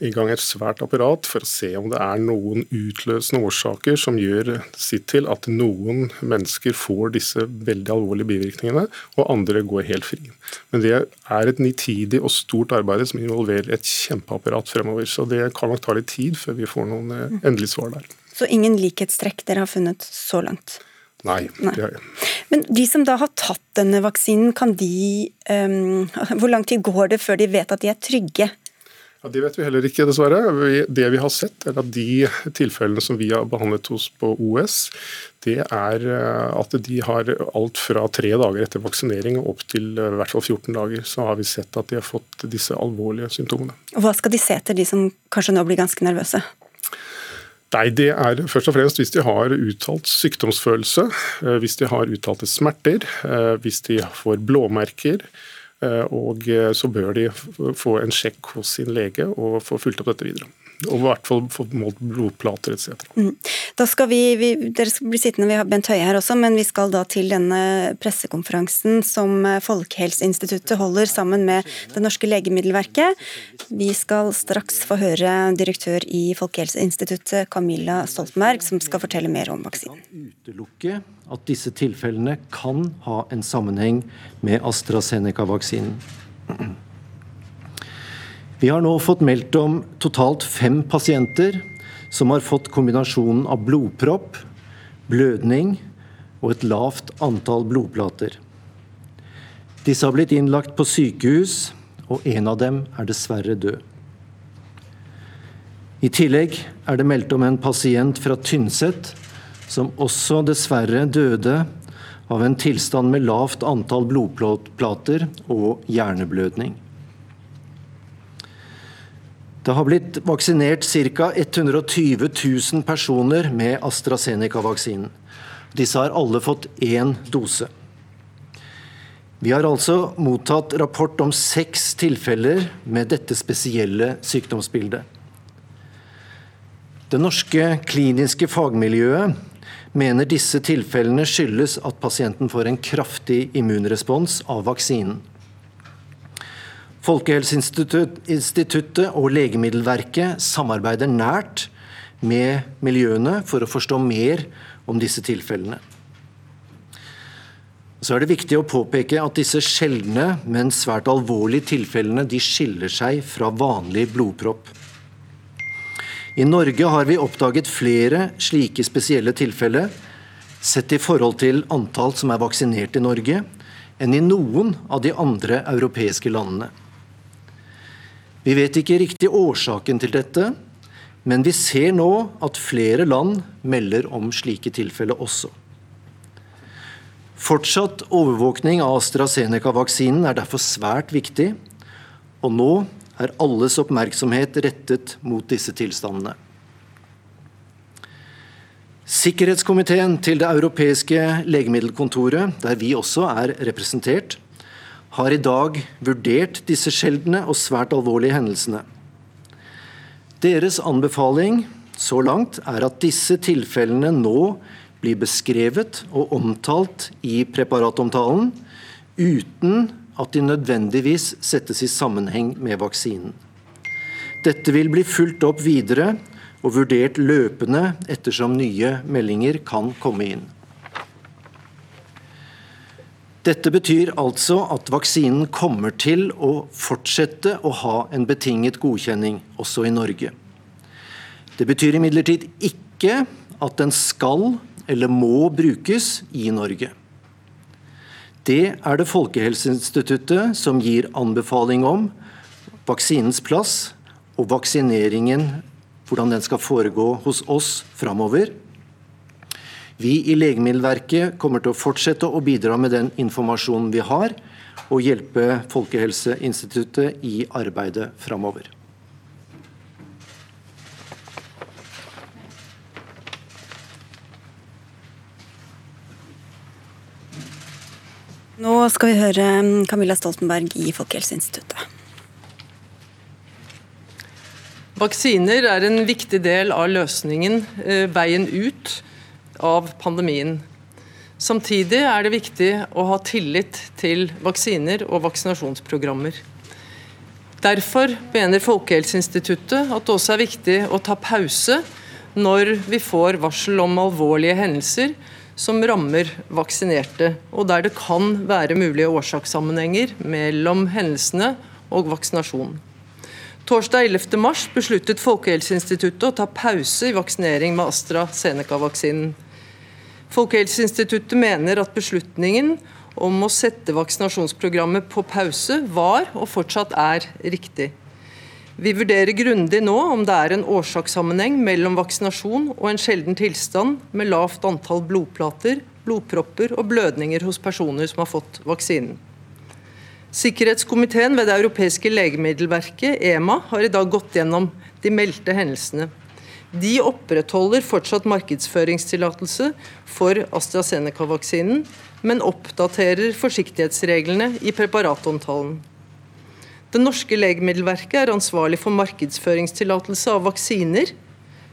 i gang et svært apparat for å se om det er noen utløsende årsaker som gjør sitt til at noen mennesker får disse veldig alvorlige bivirkningene, og andre går helt fri. Men det er et nitidig og stort arbeid som involverer et kjempeapparat fremover. Så det kan nok ta litt tid før vi får noen eh, endelige svar der. Så ingen likhetstrekk dere har funnet så langt? Nei. Nei. Men de som da har tatt denne vaksinen, kan de um, Hvor lang tid går det før de vet at de er trygge? Ja, Det vet vi heller ikke, dessverre. Det vi har sett, er at de tilfellene som vi har behandlet hos på OS, det er eh, at de har alt fra tre dager etter vaksinering og opp til eh, i hvert fall 14 dager, så har vi sett at de har fått disse alvorlige symptomene. Hva skal de se etter, de som kanskje nå blir ganske nervøse? Nei, det er først og fremst hvis de har uttalt sykdomsfølelse, eh, hvis de har uttalte smerter, eh, hvis de får blåmerker. eh, Og så bør de få en sjekk hos sin lege og få fulgt opp dette videre. Og i hvert fall fått målt blodplater etc. Mm. Da skal vi, vi, dere skal bli sittende, vi har Bent Høie her også, men vi skal da til denne pressekonferansen som eh, Folkehelseinstituttet holder sammen med Det norske legemiddelverket. Vi skal straks få høre direktør i Folkehelseinstituttet, Camilla Stoltenberg, som skal fortelle mer om vaksinen. utelukke at disse tilfellene kan ha en sammenheng med AstraZeneca-vaksinen. Vi har nå fått meldt om totalt fem pasienter som har fått kombinasjonen av blodpropp, blødning og et lavt antall blodplater. Disse har blitt innlagt på sykehus, og en av dem er dessverre død. I tillegg er det meldt om en pasient fra Tynset som også dessverre døde av en tilstand med lavt antall blodplater og hjerneblødning. Det har blitt vaksinert ca. 120 000 personer med AstraZeneca-vaksinen. Disse har alle fått én dose. Vi har altså mottatt rapport om seks tilfeller med dette spesielle sykdomsbildet. Det norske kliniske fagmiljøet mener disse tilfellene skyldes at pasienten får en kraftig immunrespons av vaksinen. Folkehelseinstituttet og Legemiddelverket samarbeider nært med miljøene for å forstå mer om disse tilfellene. Så er det viktig å påpeke at disse sjeldne, men svært alvorlige tilfellene de skiller seg fra vanlig blodpropp. I Norge har vi oppdaget flere slike spesielle tilfeller, sett i forhold til antall som er vaksinert i Norge, enn i noen av de andre europeiske landene. Vi vet ikke riktig årsaken til dette, men vi ser nå at flere land melder om slike tilfeller også. Fortsatt overvåkning av AstraZeneca-vaksinen er derfor svært viktig, og nå er alles oppmerksomhet rettet mot disse tilstandene. Sikkerhetskomiteen til Det europeiske legemiddelkontoret, der vi også er representert, har i dag vurdert disse sjeldne og svært alvorlige hendelsene. Deres anbefaling så langt er at disse tilfellene nå blir beskrevet og omtalt i preparatomtalen, uten at de nødvendigvis settes i sammenheng med vaksinen. Dette vil bli fulgt opp videre og vurdert løpende ettersom nye meldinger kan komme inn. Dette betyr altså at vaksinen kommer til å fortsette å ha en betinget godkjenning også i Norge. Det betyr imidlertid ikke at den skal eller må brukes i Norge. Det er det Folkehelseinstituttet som gir anbefaling om vaksinens plass og vaksineringen, hvordan den skal foregå hos oss framover. Vi i Legemiddelverket kommer til å fortsette å bidra med den informasjonen vi har, og hjelpe Folkehelseinstituttet i arbeidet framover. Nå skal vi høre Camilla Stoltenberg i Folkehelseinstituttet. Vaksiner er en viktig del av løsningen, eh, veien ut av pandemien. Samtidig er det viktig å ha tillit til vaksiner og vaksinasjonsprogrammer. Derfor mener Folkehelseinstituttet at det også er viktig å ta pause når vi får varsel om alvorlige hendelser som rammer vaksinerte, og der det kan være mulige årsakssammenhenger mellom hendelsene og vaksinasjon. Torsdag 11. mars besluttet Folkehelseinstituttet å ta pause i vaksinering med AstraZeneca-vaksinen. Folkehelseinstituttet mener at beslutningen om å sette vaksinasjonsprogrammet på pause var og fortsatt er riktig. Vi vurderer grundig nå om det er en årsakssammenheng mellom vaksinasjon og en sjelden tilstand med lavt antall blodplater, blodpropper og blødninger hos personer som har fått vaksinen. Sikkerhetskomiteen ved Det europeiske legemiddelverket, EMA, har i dag gått gjennom de meldte hendelsene. De opprettholder fortsatt markedsføringstillatelse for AstraZeneca-vaksinen, men oppdaterer forsiktighetsreglene i preparatomtalen. Det norske legemiddelverket er ansvarlig for markedsføringstillatelse av vaksiner,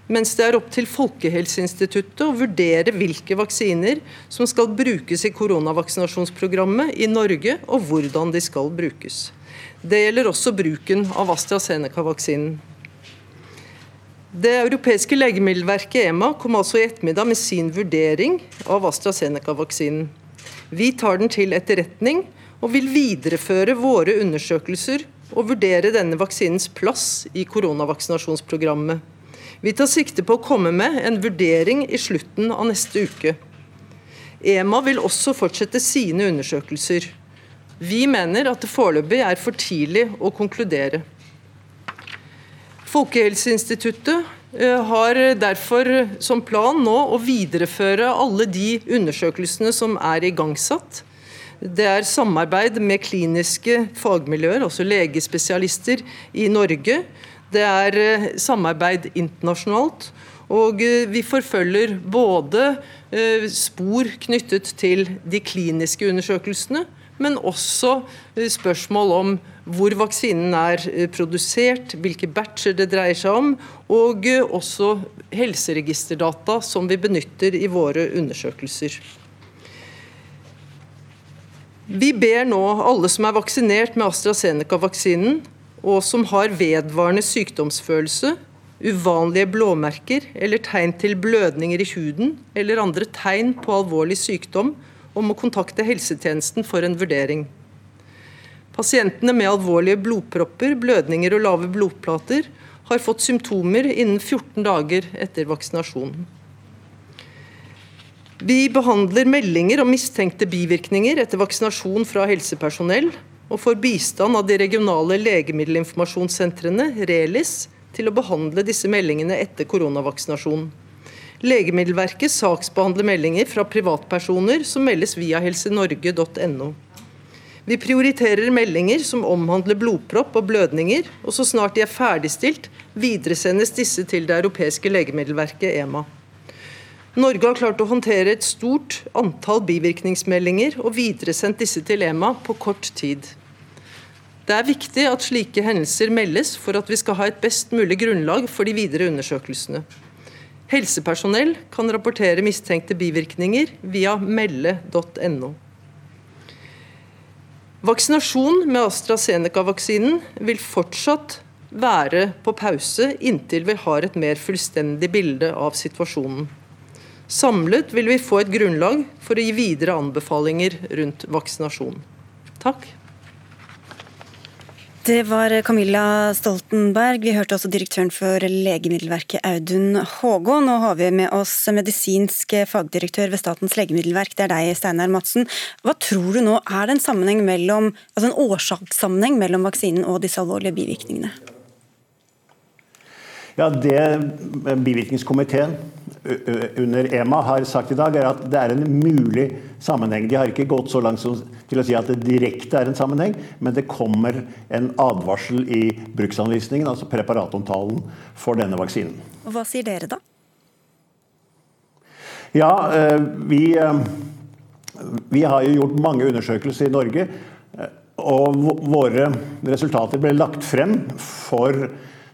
mens det er opp til Folkehelseinstituttet å vurdere hvilke vaksiner som skal brukes i koronavaksinasjonsprogrammet i Norge, og hvordan de skal brukes. Det gjelder også bruken av AstraZeneca-vaksinen. Det europeiske legemiddelverket EMA kom altså i ettermiddag med sin vurdering av AstraZeneca-vaksinen. Vi tar den til etterretning og vil videreføre våre undersøkelser og vurdere denne vaksinens plass i koronavaksinasjonsprogrammet. Vi tar sikte på å komme med en vurdering i slutten av neste uke. EMA vil også fortsette sine undersøkelser. Vi mener at det foreløpig er for tidlig å konkludere. Folkehelseinstituttet eh, har derfor som plan nå å videreføre alle de undersøkelsene som er igangsatt. Det er samarbeid med kliniske fagmiljøer, altså legespesialister i Norge, det er eh, samarbeid internasjonalt. Og eh, vi forfølger både spor knyttet til de kliniske undersøkelsene, men også spørsmål om hvor vaksinen er produsert, hvilke batcher det dreier seg om, og også helseregisterdata som vi benytter i våre undersøkelser. Vi ber nå alle som er vaksinert med AstraZeneca-vaksinen, og som har vedvarende sykdomsfølelse, uvanlige blåmerker eller tegn til blødninger i huden eller andre tegn på alvorlig sykdom, om å kontakte helsetjenesten for en vurdering. Pasientene med alvorlige blodpropper, blødninger og lave blodplater har fått symptomer innen 14 dager etter vaksinasjonen. Vi behandler meldinger om mistenkte bivirkninger etter vaksinasjon fra helsepersonell, og får bistand av de regionale legemiddelinformasjonssentrene, RELIS, til å behandle disse meldingene etter koronavaksinasjonen. Legemiddelverket saksbehandler meldinger fra privatpersoner som meldes via helsenorge.no. Vi prioriterer meldinger som omhandler blodpropp og blødninger, og så snart de er ferdigstilt, videresendes disse til det europeiske legemiddelverket EMA. Norge har klart å håndtere et stort antall bivirkningsmeldinger og videresendt disse til EMA på kort tid. Det er viktig at slike hendelser meldes for at vi skal ha et best mulig grunnlag for de videre undersøkelsene. Helsepersonell kan rapportere mistenkte bivirkninger via melde.no. Vaksinasjon med AstraZeneca-vaksinen vil fortsatt være på pause inntil vi har et mer fullstendig bilde av situasjonen. Samlet vil vi få et grunnlag for å gi videre anbefalinger rundt vaksinasjon. Takk. Det var Camilla Stoltenberg. Vi hørte også direktøren for Legemiddelverket, Audun Hågå. Nå har vi med oss medisinsk fagdirektør ved Statens legemiddelverk, det er deg, Steinar Madsen. Hva tror du nå er det en mellom, altså en årsakssammenheng mellom vaksinen og disse alvorlige bivirkningene? Ja, Det bivirkningskomiteen under EMA har sagt i dag, er at det er en mulig sammenheng. De har ikke gått så langt til å si at det direkte er en sammenheng, men det kommer en advarsel i bruksanvisningen, altså preparatomtalen, for denne vaksinen. Og Hva sier dere da? Ja, vi, vi har jo gjort mange undersøkelser i Norge. Og våre resultater ble lagt frem for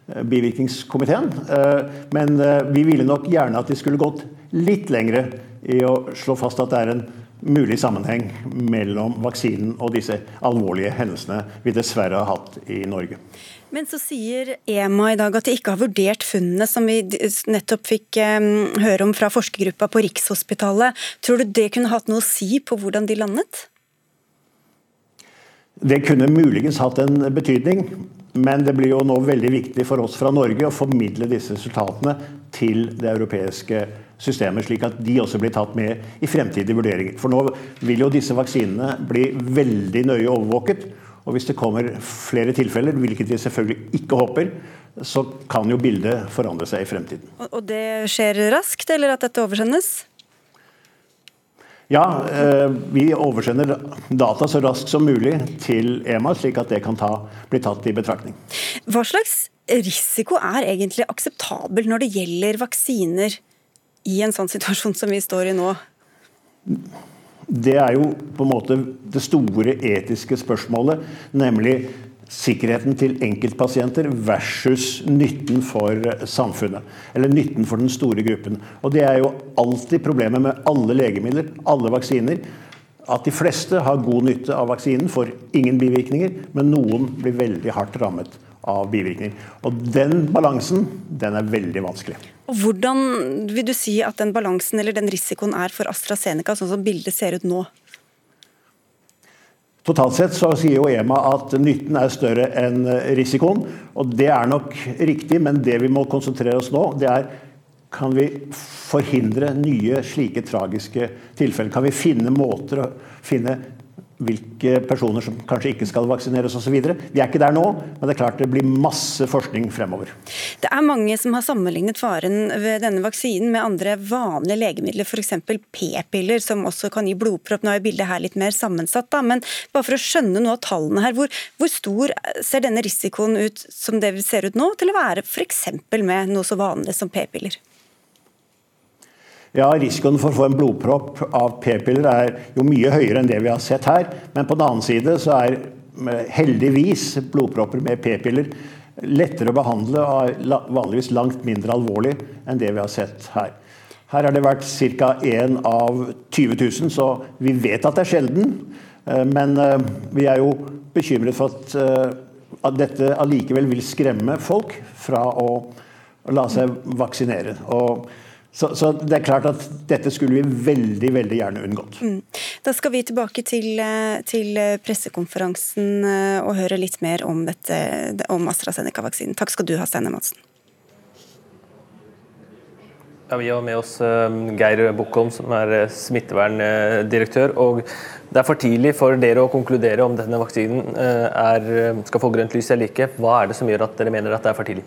bivirkningskomiteen. Eh, men eh, vi ville nok gjerne at de skulle gått litt lengre i å slå fast at det er en mulig sammenheng mellom vaksinen og disse alvorlige hendelsene vi dessverre har hatt i Norge. Men så sier EMA i dag at de ikke har vurdert funnene som vi nettopp fikk høre om fra forskergruppa på Rikshospitalet. Tror du det kunne hatt noe å si på hvordan de landet? Det kunne muligens hatt en betydning. Men det blir jo nå veldig viktig for oss fra Norge å formidle disse resultatene til det europeiske systemet, slik at de også blir tatt med i fremtidige vurderinger. For nå vil jo disse vaksinene bli veldig nøye overvåket. Og hvis det kommer flere tilfeller, hvilket vi selvfølgelig ikke håper, så kan jo bildet forandre seg i fremtiden. Og det skjer raskt, eller at dette oversendes? Ja, eh, vi oversender data så raskt som mulig til EMA, slik at det kan ta, bli tatt i betraktning. Hva slags risiko er egentlig akseptabel når det gjelder vaksiner i en sånn situasjon som vi står i nå? Det er jo på en måte det store etiske spørsmålet, nemlig sikkerheten til enkeltpasienter versus nytten for samfunnet. Eller nytten for den store gruppen. Og Det er jo alltid problemet med alle legemidler, alle vaksiner. At de fleste har god nytte av vaksinen, får ingen bivirkninger, men noen blir veldig hardt rammet av bivirkninger. Og Den balansen den er veldig vanskelig. Og Hvordan vil du si at den balansen eller den risikoen er for AstraZeneca, sånn som bildet ser ut nå? Totalt sett så sier jo EMA at nytten er større enn risikoen. og Det er nok riktig, men det vi må konsentrere oss nå, det er kan vi forhindre nye slike tragiske tilfeller? Kan vi finne måter å finne hvilke personer som kanskje ikke skal vaksineres osv. Vi er ikke der nå, men det er klart det blir masse forskning fremover. Det er mange som har sammenlignet faren ved denne vaksinen med andre vanlige legemidler, f.eks. p-piller, som også kan gi blodpropp. Nå er bildet her litt mer sammensatt, da, men bare for å skjønne noe av tallene her, hvor, hvor stor ser denne risikoen ut som det ser ut nå, til å være f.eks. med noe så vanlig som p-piller? Ja, Risikoen for å få en blodpropp av p-piller er jo mye høyere enn det vi har sett her. Men på den annen side så er eh, heldigvis blodpropper med p-piller lettere å behandle og vanligvis langt mindre alvorlig enn det vi har sett her. Her har det vært ca. 1 av 20 000, så vi vet at det er sjelden. Eh, men eh, vi er jo bekymret for at, at dette allikevel vil skremme folk fra å la seg vaksinere. Og så, så, det er klart at dette skulle vi veldig veldig gjerne unngått. Mm. Da skal vi tilbake til, eh, til pressekonferansen eh, og høre litt mer om, dette, om AstraZeneca-vaksinen. Takk skal du ha, Steinar Madsen. Ja, vi har med oss eh, Geir Bukkholm, som er smitteverndirektør. og Det er for tidlig for dere å konkludere om denne vaksinen er, skal få grønt lys eller ikke. Hva er det som gjør at dere mener at det er for tidlig?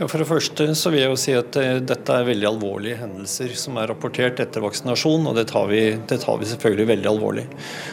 Ja, for det første så vil jeg jo si at eh, dette er veldig alvorlige hendelser som er rapportert etter vaksinasjon, og det tar vi, det tar vi selvfølgelig veldig alvorlig.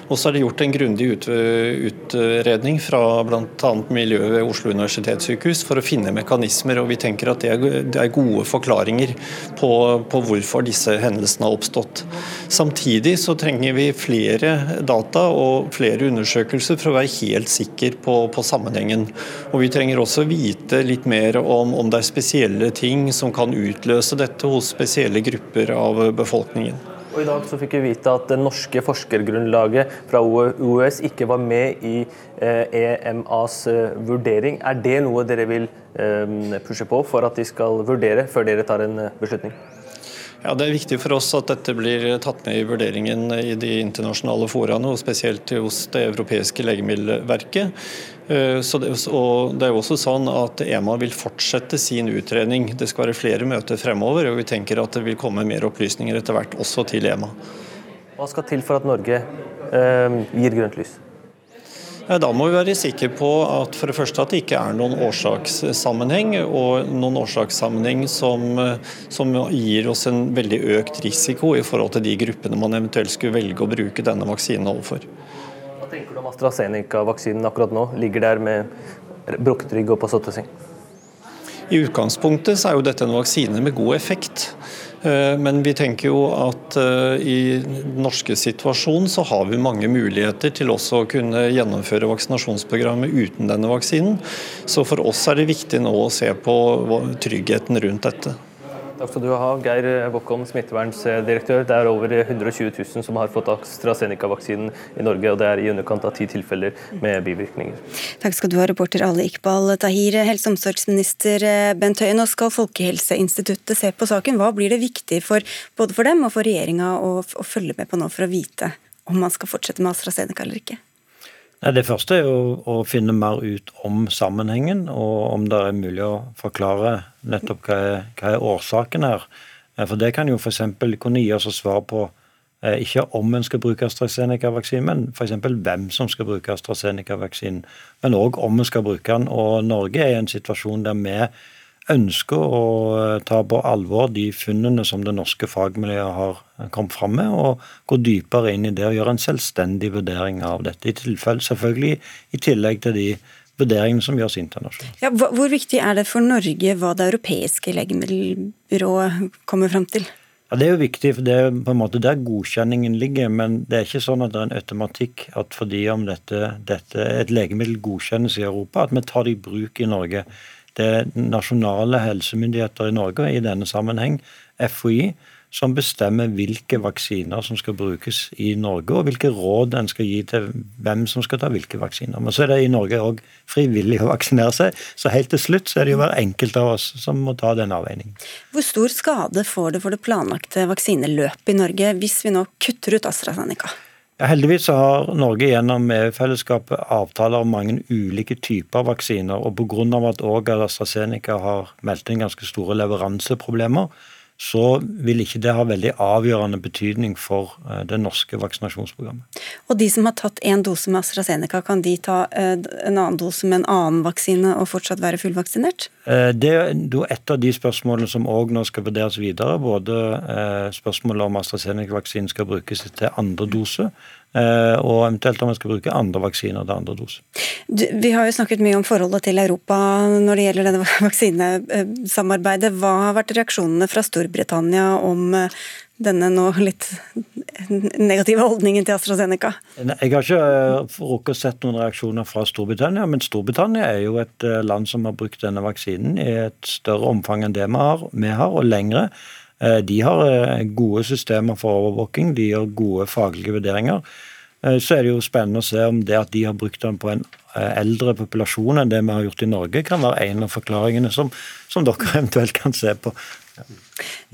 Og så er det gjort en grundig utredning fra bl.a. miljøet ved Oslo universitetssykehus for å finne mekanismer, og vi tenker at det er, gode forklaringer på, på, hvorfor disse hendelsene har oppstått. Samtidig så trenger vi flere data og flere undersøkelser for å være helt sikker på, på sammenhengen. Og vi trenger også vite litt mer om, om det det er spesielle ting som kan utløse dette hos spesielle grupper av befolkningen. Og I dag så fikk vi vite at det norske forskergrunnlaget fra OUS ikke var med i EMAs eh, e eh, vurdering. Er det noe dere vil eh, pushe på for at de skal vurdere før dere tar en beslutning? Ja, Det er viktig for oss at dette blir tatt med i vurderingen i de internasjonale foraene, og spesielt hos det europeiske legemiddelverket. Eh, så det, og det er jo også sånn at EMA vil fortsette sin utredning. Det skal være flere møter fremover, og vi tenker at det vil komme mer opplysninger etter hvert også til EMA. Hva skal til for at Norge eh, gir grønt lys? Da må vi være sikre på at for det første at det ikke er noen årsakssammenheng, og noen årsakssammenheng som, som, gir oss en veldig økt risiko i forhold til de gruppene man eventuelt skulle velge å bruke denne vaksinen overfor. Hva tenker du om AstraZeneca-vaksinen akkurat nå? Ligger der med brukket rygg og på sotteseng? I utgangspunktet er jo dette en vaksine med god effekt. Eh, men vi tenker jo at eh, i den norske situasjonen så har vi mange muligheter til også å kunne gjennomføre vaksinasjonsprogrammet uten denne vaksinen. Så for oss er det viktig nå å se på tryggheten rundt dette. Takk skal du ha, Geir Bokkom, smittevernsdirektør. Det er over 120 000 som har fått AstraZeneca-vaksinen i Norge, og det er i underkant av ti tilfeller med bivirkninger. Takk skal du ha, reporter Ali Iqbal Tahir. Helse- og omsorgsminister Bent Høie, nå skal Folkehelseinstituttet se på saken. Hva blir det viktig for både for dem og for regjeringa å, å følge med på nå for å vite om man skal fortsette med AstraZeneca eller ikke? Det første er jo å finne mer ut om sammenhengen, og om det er mulig å forklare nettopp hva er, hva er årsaken her. For Det kan jo f.eks. kunne gi oss svar på eh, ikke om en skal bruke AstraZeneca-vaksinen, men f.eks. hvem som skal bruke AstraZeneca-vaksinen. Men òg om vi skal bruke den. Og Norge er i en situasjon der vi ønsker å eh, ta på alvor de funnene som det norske fagmiljøet har kommet fram med, og gå dypere inn i det og gjøre en selvstendig vurdering av dette. I tilfelle selvfølgelig i tillegg til de vurderingene som gjøres internasjonalt. Ja, hvor viktig er det for Norge hva det europeiske legemiddelbyrået kommer fram til? Ja, Det er jo viktig, for det er på en måte der godkjenningen ligger. Men det er ikke sånn at det er en automatikk at fordi om dette, dette et legemiddel godkjennes i Europa, at vi tar det i bruk i Norge. Det er nasjonale helsemyndigheter i Norge, i denne sammenheng FHI, som bestemmer hvilke vaksiner som skal brukes i Norge, og hvilke råd en skal gi til hvem som skal ta hvilke vaksiner. Men så er det i Norge òg frivillig å vaksinere seg, så helt til slutt så er det jo hver enkelt av oss som må ta den avveiningen. Hvor stor skade får det for det planlagte vaksineløpet i Norge hvis vi nå kutter ut AstraZeneca? Ja, heldigvis har Norge gjennom EU-fellesskapet avtaler om mange ulike typer vaksiner. og Pga. at AstraZeneca har meldt inn ganske store leveranseproblemer, så vil ikke det ha veldig avgjørende betydning for eh, det norske vaksinasjonsprogrammet. Og de som har tatt én dose med AstraZeneca, kan de ta eh, en annen dose med en annen vaksine og fortsatt være fullvaksinert? Eh, det er et av de spørsmålene som òg nå skal vurderes videre. Både spørsmålet om AstraZeneca-vaksinen skal brukes til andre dose, og eventuelt om man skal bruke andre vaksiner til andre dose. Vi har jo snakket mye om forholdet til Europa når det gjelder denne vaksinesamarbeidet. Hva har vært reaksjonene fra Storbritannia om eh, denne nå litt negative holdningen til AstraZeneca? Jeg har ikke eh, rukket å sett noen reaksjoner fra Storbritannia, men Storbritannia er jo et eh, land som har brukt denne vaksinen i et større omfang enn det vi har, vi har og lengre. De har gode systemer for overvåking, de gjør gode faglige vurderinger. Så er det jo spennende å se om det at de har brukt den på en eldre populasjon enn det vi har gjort i Norge, kan være en av forklaringene som, som dere eventuelt kan se på.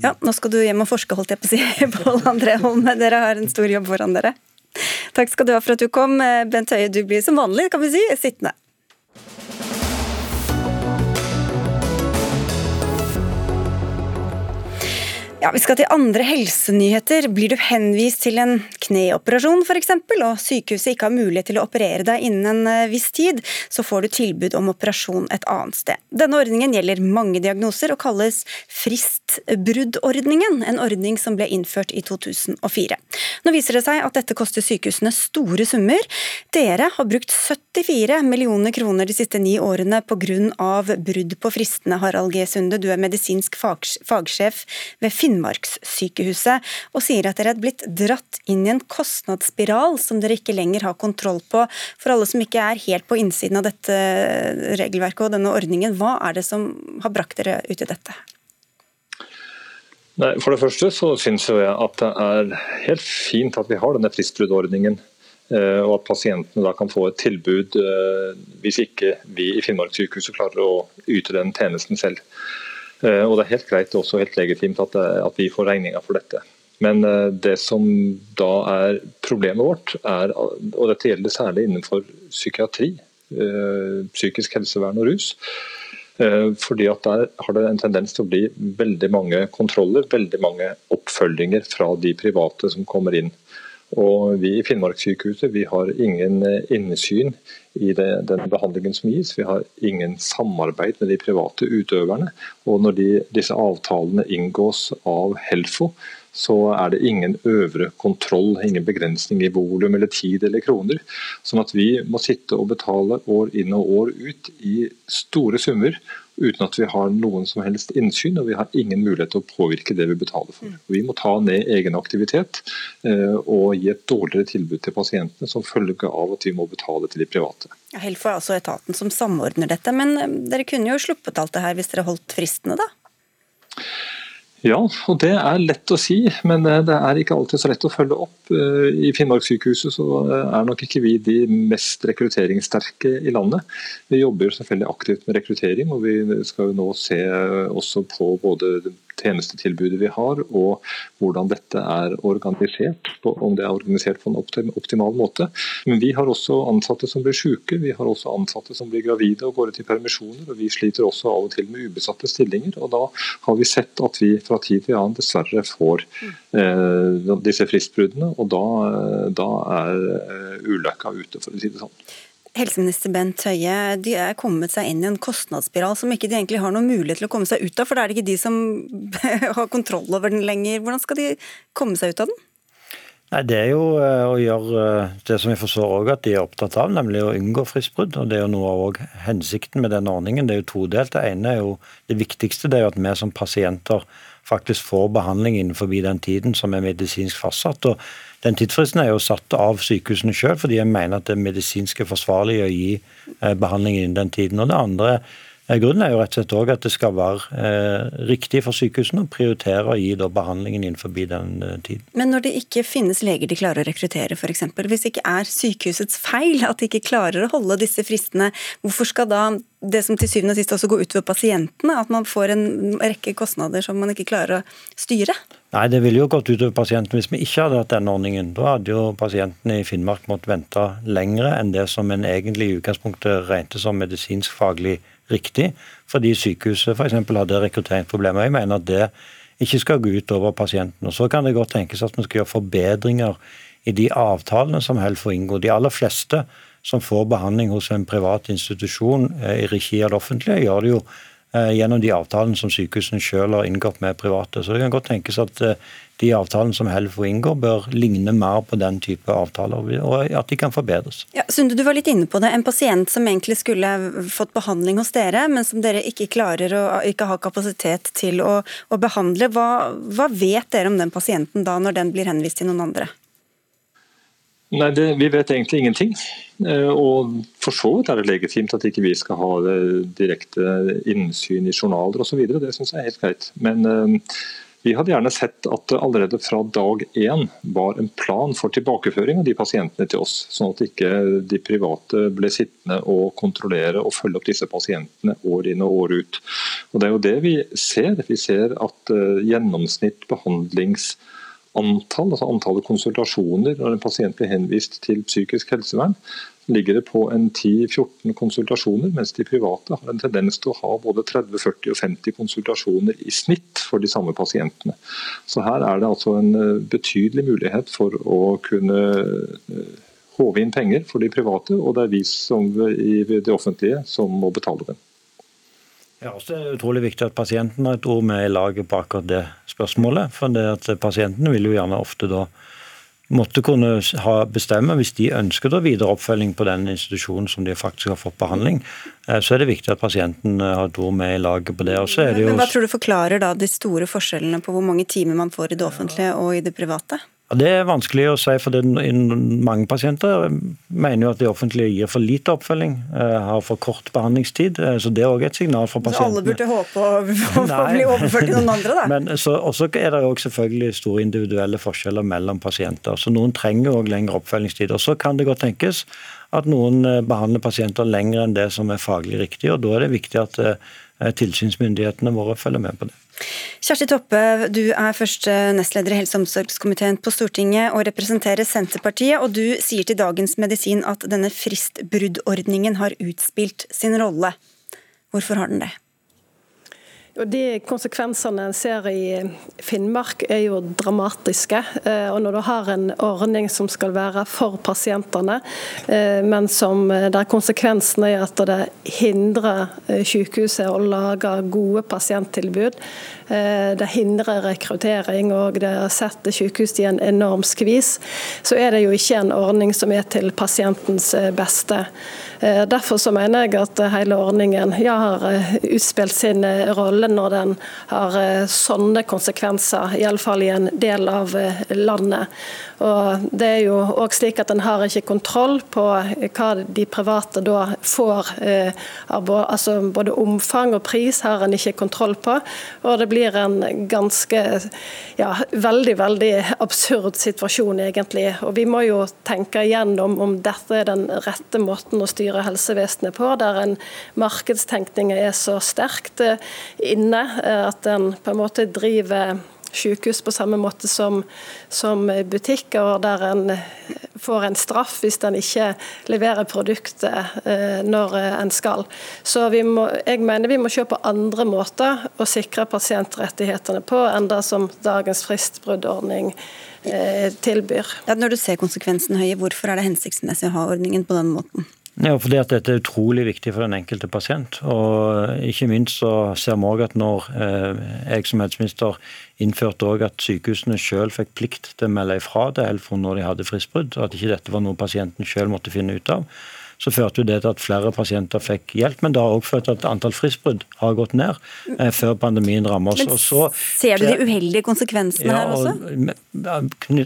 Ja, nå skal du hjem og forske, holdt jeg på å si, Pål André Holm. Dere har en stor jobb foran dere. Takk skal du ha for at du kom. Bent Høie, du blir som vanlig, kan vi si, sittende. Ja, Vi skal til andre helsenyheter. Blir du henvist til en kneoperasjon f.eks., og sykehuset ikke har mulighet til å operere deg innen en eh, viss tid, så får du tilbud om operasjon et annet sted. Denne ordningen gjelder mange diagnoser og kalles fristbruddordningen, en ordning som ble innført i 2004. Nå viser det seg at dette koster sykehusene store summer. Dere har brukt 74 millioner kroner de siste ni årene pga. brudd på fristene, Harald G. Sunde. Du er medisinsk fagsjef ved Finnmark Finnmarkssykehuset, og sier at dere er blitt dratt inn i en kostnadsspiral som dere ikke lenger har kontroll på. For alle som ikke er helt på innsiden av dette regelverket og denne ordningen, hva er det som har brakt dere ut i dette? Nei, for det første så syns jeg at det er helt fint at vi har denne fristbruddordningen. Eh, og at pasientene da kan få et tilbud eh, hvis ikke vi i Finnmarkssykehuset klarer å yte den tjenesten selv. Eh, og Det er helt greit også helt legitimt at, eh, at vi får regninga for dette. Men eh, det som da er problemet vårt, er, og dette gjelder særlig innenfor psykiatri, psykisk helsevern og rus, fordi at Der har det en tendens til å bli veldig mange kontroller, veldig mange oppfølginger fra de private som kommer inn. Og Vi i Finnmarkssykehuset vi har ingen eh, innsyn i det, den behandlingen som gis. Vi har ingen samarbeid med de private utøverne. Og Når de, disse avtalene inngås av Helfo, så er det ingen øvre kontroll, ingen begrensning i volum eller tid eller kroner. Sånn at vi må sitte og betale år inn og år ut i store summer uten at vi har noen som helst innsyn, og vi har ingen mulighet til å påvirke det vi betaler for. Vi må ta ned egen aktivitet eh, og gi et dårligere tilbud til pasientene som følge av at vi må betale til de private. Ja, Helfo er altså etaten som samordner dette, men eh, dere kunne jo sluppet alt det her hvis dere holdt fristene, da? Ja, og det er lett å si, men eh, det er ikke alltid så lett å følge opp. Eh, I Finnmarkssykehuset så eh, er nok ikke vi de mest rekrutteringssterke i landet. Vi jobber selvfølgelig aktivt med rekruttering, og vi skal jo nå se også på både tjenestetilbudet vi har, og hvordan dette er organisert, om det er organisert på en optimal måte. Men vi har også ansatte som blir syke, vi har også ansatte som blir gravide og går ut i permisjoner. og Vi sliter også av og til med ubesatte stillinger. og Da har vi sett at vi fra tid til annen dessverre får eh, disse fristbruddene. og Da, da er eh, ulykka ute, for å si det sånn. Helseminister Bent Høie, de er kommet seg inn i en kostnadsspiral som ikke de egentlig har noen mulighet til å komme seg ut av, for da er det ikke de som har kontroll over den lenger. Hvordan skal de komme seg ut av den? Nei, Det er jo eh, å gjøre eh, det som jeg forstår også at de er opptatt av, nemlig å unngå fristbrudd. og Det er jo noe av hensikten med den ordningen. Det er jo todelt. Det ene er jo det viktigste, det er jo at vi som pasienter faktisk får behandling innenfor den tiden som er medisinsk fastsatt. og den tidsfristen er jo satt av sykehusene sjøl, fordi jeg mener at det er medisinsk forsvarlig å gi eh, behandling innen den tiden. Og det andre Grunnen er jo rett og slett også at det skal være eh, riktig for sykehusene å prioritere å gi da, behandlingen innenfor den eh, tiden. Men når det ikke finnes leger de klarer å rekruttere, f.eks., hvis det ikke er sykehusets feil at de ikke klarer å holde disse fristene, hvorfor skal da det som til syvende og sist også går utover pasientene, at man får en rekke kostnader som man ikke klarer å styre? Nei, det ville jo gått utover pasientene hvis vi ikke hadde hatt denne ordningen. Da hadde jo pasientene i Finnmark måttet vente lengre enn det som en egentlig i utgangspunktet regnet som medisinsk faglig riktig, fordi sykehuset f.eks. hadde rekrutteringsproblemer. Jeg mener at det ikke skal gå ut over pasienten. Og Så kan det godt tenkes at vi skal gjøre forbedringer i de avtalene som Helfo inngår. De aller fleste som får behandling hos en privat institusjon eh, i regi av det offentlige, gjør det jo eh, gjennom de avtalene som sykehusene selv har inngått med private. Så det kan godt tenkes at eh, de avtalene som Helfo inngår, bør ligne mer på den type avtaler, og at de kan forbedres. Ja, Sunde, du var litt inne på det. En pasient som egentlig skulle fått behandling hos dere, men som dere ikke klarer å ikke har kapasitet til å, å behandle. Hva, hva vet dere om den pasienten da, når den blir henvist til noen andre? Nei, det, Vi vet egentlig ingenting. Eh, og For så vidt er det legitimt at ikke vi skal ha direkte innsyn i journaler osv. Det syns jeg er helt greit. Men uh, vi hadde gjerne sett at det allerede fra dag én var en plan for tilbakeføring av de pasientene til oss, sånn at ikke de private ble sittende og kontrollere og følge opp disse pasientene år inn og år ut. Og Det er jo det vi ser. Vi ser at uh, gjennomsnitt behandlings antall, altså antallet konsultasjoner når en pasient blir henvist til psykisk helsevern, ligger det på en 10-14 konsultasjoner, mens de private har en tendens til å ha både 30, 40 og 50 konsultasjoner i snitt for de samme pasientene. Så her er det altså en eh, betydelig mulighet for å kunne eh, håve inn penger for de private, og det er vi som i det offentlige som må betale dem. Ja, også er det utrolig viktig at pasienten har et ord med i laget på akkurat det spørsmålet. For det at pasientene vil jo gjerne ofte da måtte kunne bestemme hvis de ønsker da videre oppfølging på den institusjonen som de faktisk har fått behandling. Eh, så er det viktig at pasienten eh, har et ord med i laget på det. det jo... Men Hva tror du forklarer da de store forskjellene på hvor mange timer man får i det offentlige og i det private? Det er vanskelig å si, for det, mange pasienter mener jo at det offentlige gir for lite oppfølging, eh, har for kort behandlingstid. Eh, så det er òg et signal for pasientene. Så alle burde håpe å, å bli overført til noen andre, da? Men så, også er det òg selvfølgelig store individuelle forskjeller mellom pasienter. Så noen trenger òg lengre oppfølgingstid. Og så kan det godt tenkes at noen eh, behandler pasienter lenger enn det som er faglig riktig, og da er det viktig at tilsynsmyndighetene våre følger med på det. Kjersti Toppe, du er første nestleder i helse- og omsorgskomiteen på Stortinget og representerer Senterpartiet. og Du sier til Dagens Medisin at denne fristbruddordningen har utspilt sin rolle. Hvorfor har den det? Og De konsekvensene en ser i Finnmark er jo dramatiske. Eh, og Når du har en ordning som skal være for pasientene, eh, men som eh, der konsekvensen er at det hindrer sykehuset å lage gode pasienttilbud, det hindrer rekruttering og det setter sykehus i en enorm skvis, så er det jo ikke en ordning som er til pasientens beste. Derfor så mener jeg at hele ordningen ja, har utspilt sin rolle når den har eh, sånne konsekvenser, iallfall i en del av eh, landet. Og det er jo også slik at En har ikke kontroll på hva de private da får. Eh, altså Både omfang og pris har en ikke kontroll på. Og Det blir en ganske ja, veldig, veldig absurd situasjon, egentlig. Og vi må jo tenke igjennom om dette er den rette måten å styre helsevesenet på, der en markedstenkning er så sterkt eh, inne at en på en måte driver sykehus på samme måte som, som butikker, der en får en straff hvis en ikke leverer produktet eh, når en skal. Så må, jeg mener vi må se på andre måter å sikre pasientrettighetene på enn det som dagens fristbruddordning eh, tilbyr. Ja, når du ser konsekvensen høye, hvorfor er det hensiktsmessig å ha ordningen på den måten? Ja, fordi at Dette er utrolig viktig for den enkelte pasient. og Ikke minst så ser vi også at når eh, jeg som helseminister innførte at sykehusene selv fikk plikt til å melde ifra til Helfo når de hadde fristbrudd, at ikke dette var noe pasienten selv måtte finne ut av, så førte det til at flere pasienter fikk hjelp. Men det har også ført til at antall fristbrudd har gått ned eh, før pandemien rammer oss. Men så, ser du de uheldige konsekvensene ja, her også?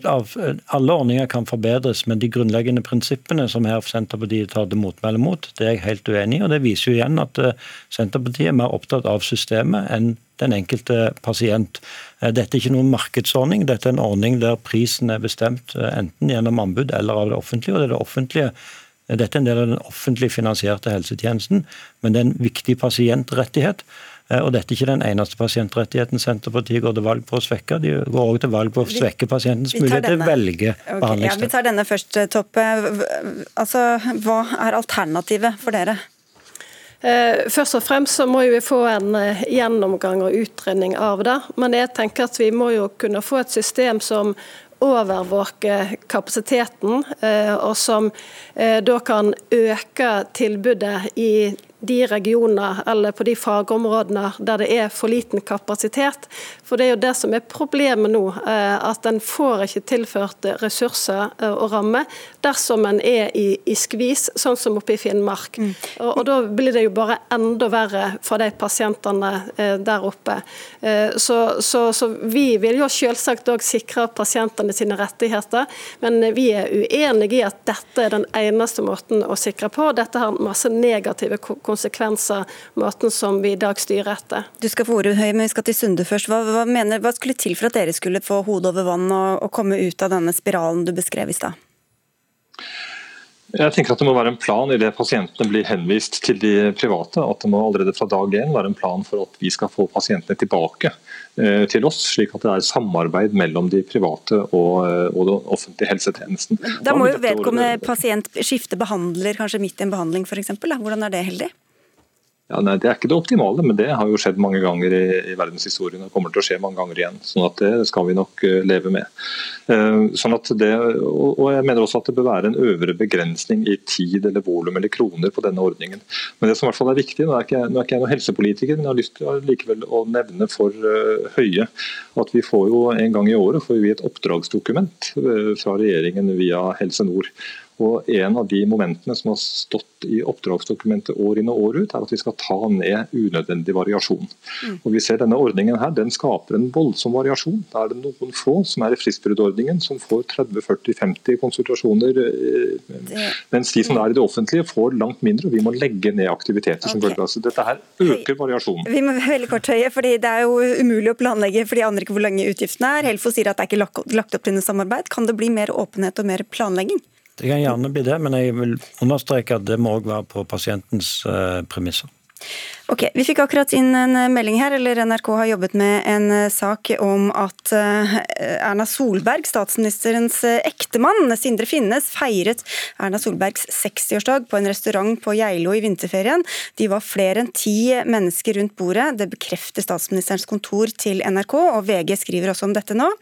Av, alle ordninger kan forbedres, men de grunnleggende prinsippene som her Senterpartiet tar til motmæle mot, det er jeg helt uenig i. og Det viser jo igjen at eh, Senterpartiet er mer opptatt av systemet enn den enkelte pasient. Eh, dette er ikke noen markedsordning, dette er en ordning der prisen er bestemt eh, enten gjennom anbud eller av det offentlige. og det er det offentlige dette er en del av den offentlig finansierte helsetjenesten, men det er en viktig pasientrettighet. Eh, og dette er ikke den eneste pasientrettigheten Senterpartiet går til valg på å svekke. De går også til valg på å svekke pasientens mulighet til å velge okay, behandlingssted. Ja, vi tar denne først, Toppe. Altså, hva er alternativet for dere? Eh, først og fremst så må vi få en eh, gjennomgang og utredning av det. Men jeg tenker at vi må jo kunne få et system som overvåke kapasiteten, eh, og som eh, da kan øke tilbudet i de regioner eller på de fagområdene der det er for liten kapasitet. For det er jo det som er problemet nå, eh, at en får ikke tilført ressurser eh, og rammer dersom en er i, i skvis, sånn som oppe i Finnmark. Mm. Og, og, Da blir det jo bare enda verre for de pasientene eh, der oppe. Så, så, så vi vil jo selvsagt òg sikre pasientene sine rettigheter, men vi er uenige i at dette er den eneste måten å sikre på. Dette har masse negative konsekvenser konsekvenser, måten som vi i dag styrer etter. Du skal få ordet, Høy, men vi skal til Sunde først. Hva, hva, mener, hva skulle til for at dere skulle få hodet over vann og, og komme ut av denne spiralen du beskrev i stad? Jeg tenker at Det må være en plan i det pasientene blir henvist til de private. At det må allerede fra dag én være en plan for at vi skal få pasientene tilbake eh, til oss, slik at det er samarbeid mellom de private og, eh, og den offentlige helsetjenesten. Da må jo vedkommende pasient skifte behandler kanskje midt i en behandling f.eks. Hvordan er det heldig? Ja, nei, Det er ikke det optimale, men det har jo skjedd mange ganger i, i verdenshistorien og kommer til å skje mange ganger igjen. sånn at Det skal vi nok uh, leve med. Uh, sånn at det, og, jeg mener også at det bør være en øvre begrensning i tid eller volum eller kroner på denne ordningen. Men det som i hvert fall er viktig, Nå er ikke, nå er ikke jeg noen helsepolitiker, men jeg har lyst til likevel å nevne for uh, Høie at vi får jo en gang i året får vi et oppdragsdokument fra regjeringen via Helse Nord. Og En av de momentene som har stått i oppdragsdokumentet år inn og år ut, er at vi skal ta ned unødvendig variasjon. Mm. Og vi ser Denne ordningen her, den skaper en voldsom variasjon. Da er det noen få som er i fristbruddordningen som får 30-40-50 konsultasjoner, det... mens de som er i det offentlige får langt mindre. og Vi må legge ned aktiviteter som følge av det. Dette her øker variasjonen. Vi må veldig kort høye, fordi Det er jo umulig å planlegge for de andre ikke hvor lange utgiftene er. Helfo sier at det er ikke lagt opp til noe samarbeid. Kan det bli mer åpenhet og mer planlegging? Det kan gjerne bli det, men jeg vil understreke at det må òg være på pasientens eh, premisser. Ok, Vi fikk akkurat inn en melding her, eller NRK har jobbet med en eh, sak om at eh, Erna Solberg, statsministerens ektemann, Sindre Finnes, feiret Erna Solbergs 60-årsdag på en restaurant på Geilo i vinterferien. De var flere enn ti mennesker rundt bordet. Det bekrefter statsministerens kontor til NRK, og VG skriver også om dette nå.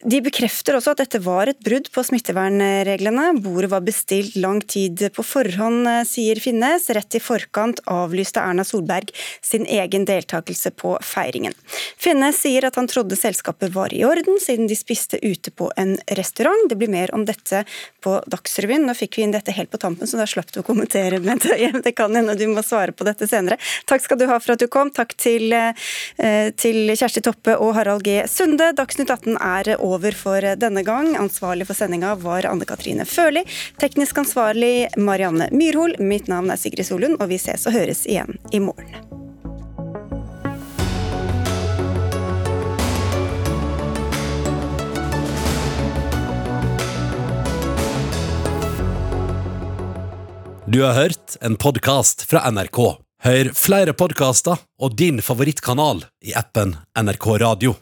De bekrefter også at dette var et brudd på smittevernreglene. Bordet var bestilt lang tid på forhånd, sier Finnes. Rett i forkant avlyste Erna Solberg sin egen deltakelse på feiringen. Finnes sier at han trodde selskapet var i orden, siden de spiste ute på en restaurant. Det blir mer om dette på Dagsrevyen. Nå fikk vi inn dette helt på tampen, så da slapp du å kommentere. Men det kan hende du må svare på dette senere. Takk skal du ha for at du kom. Takk til, eh, til Kjersti Toppe og Harald G. Sunde. Dagsnytt 18 er over over for eh, denne gang. Ansvarlig for sendinga var Anne Katrine Førli. Teknisk ansvarlig Marianne Myrhol. Mitt navn er Sigrid Solund, og vi ses og høres igjen i morgen. Du har hørt en podkast fra NRK. Hør flere podkaster og din favorittkanal i appen NRK Radio.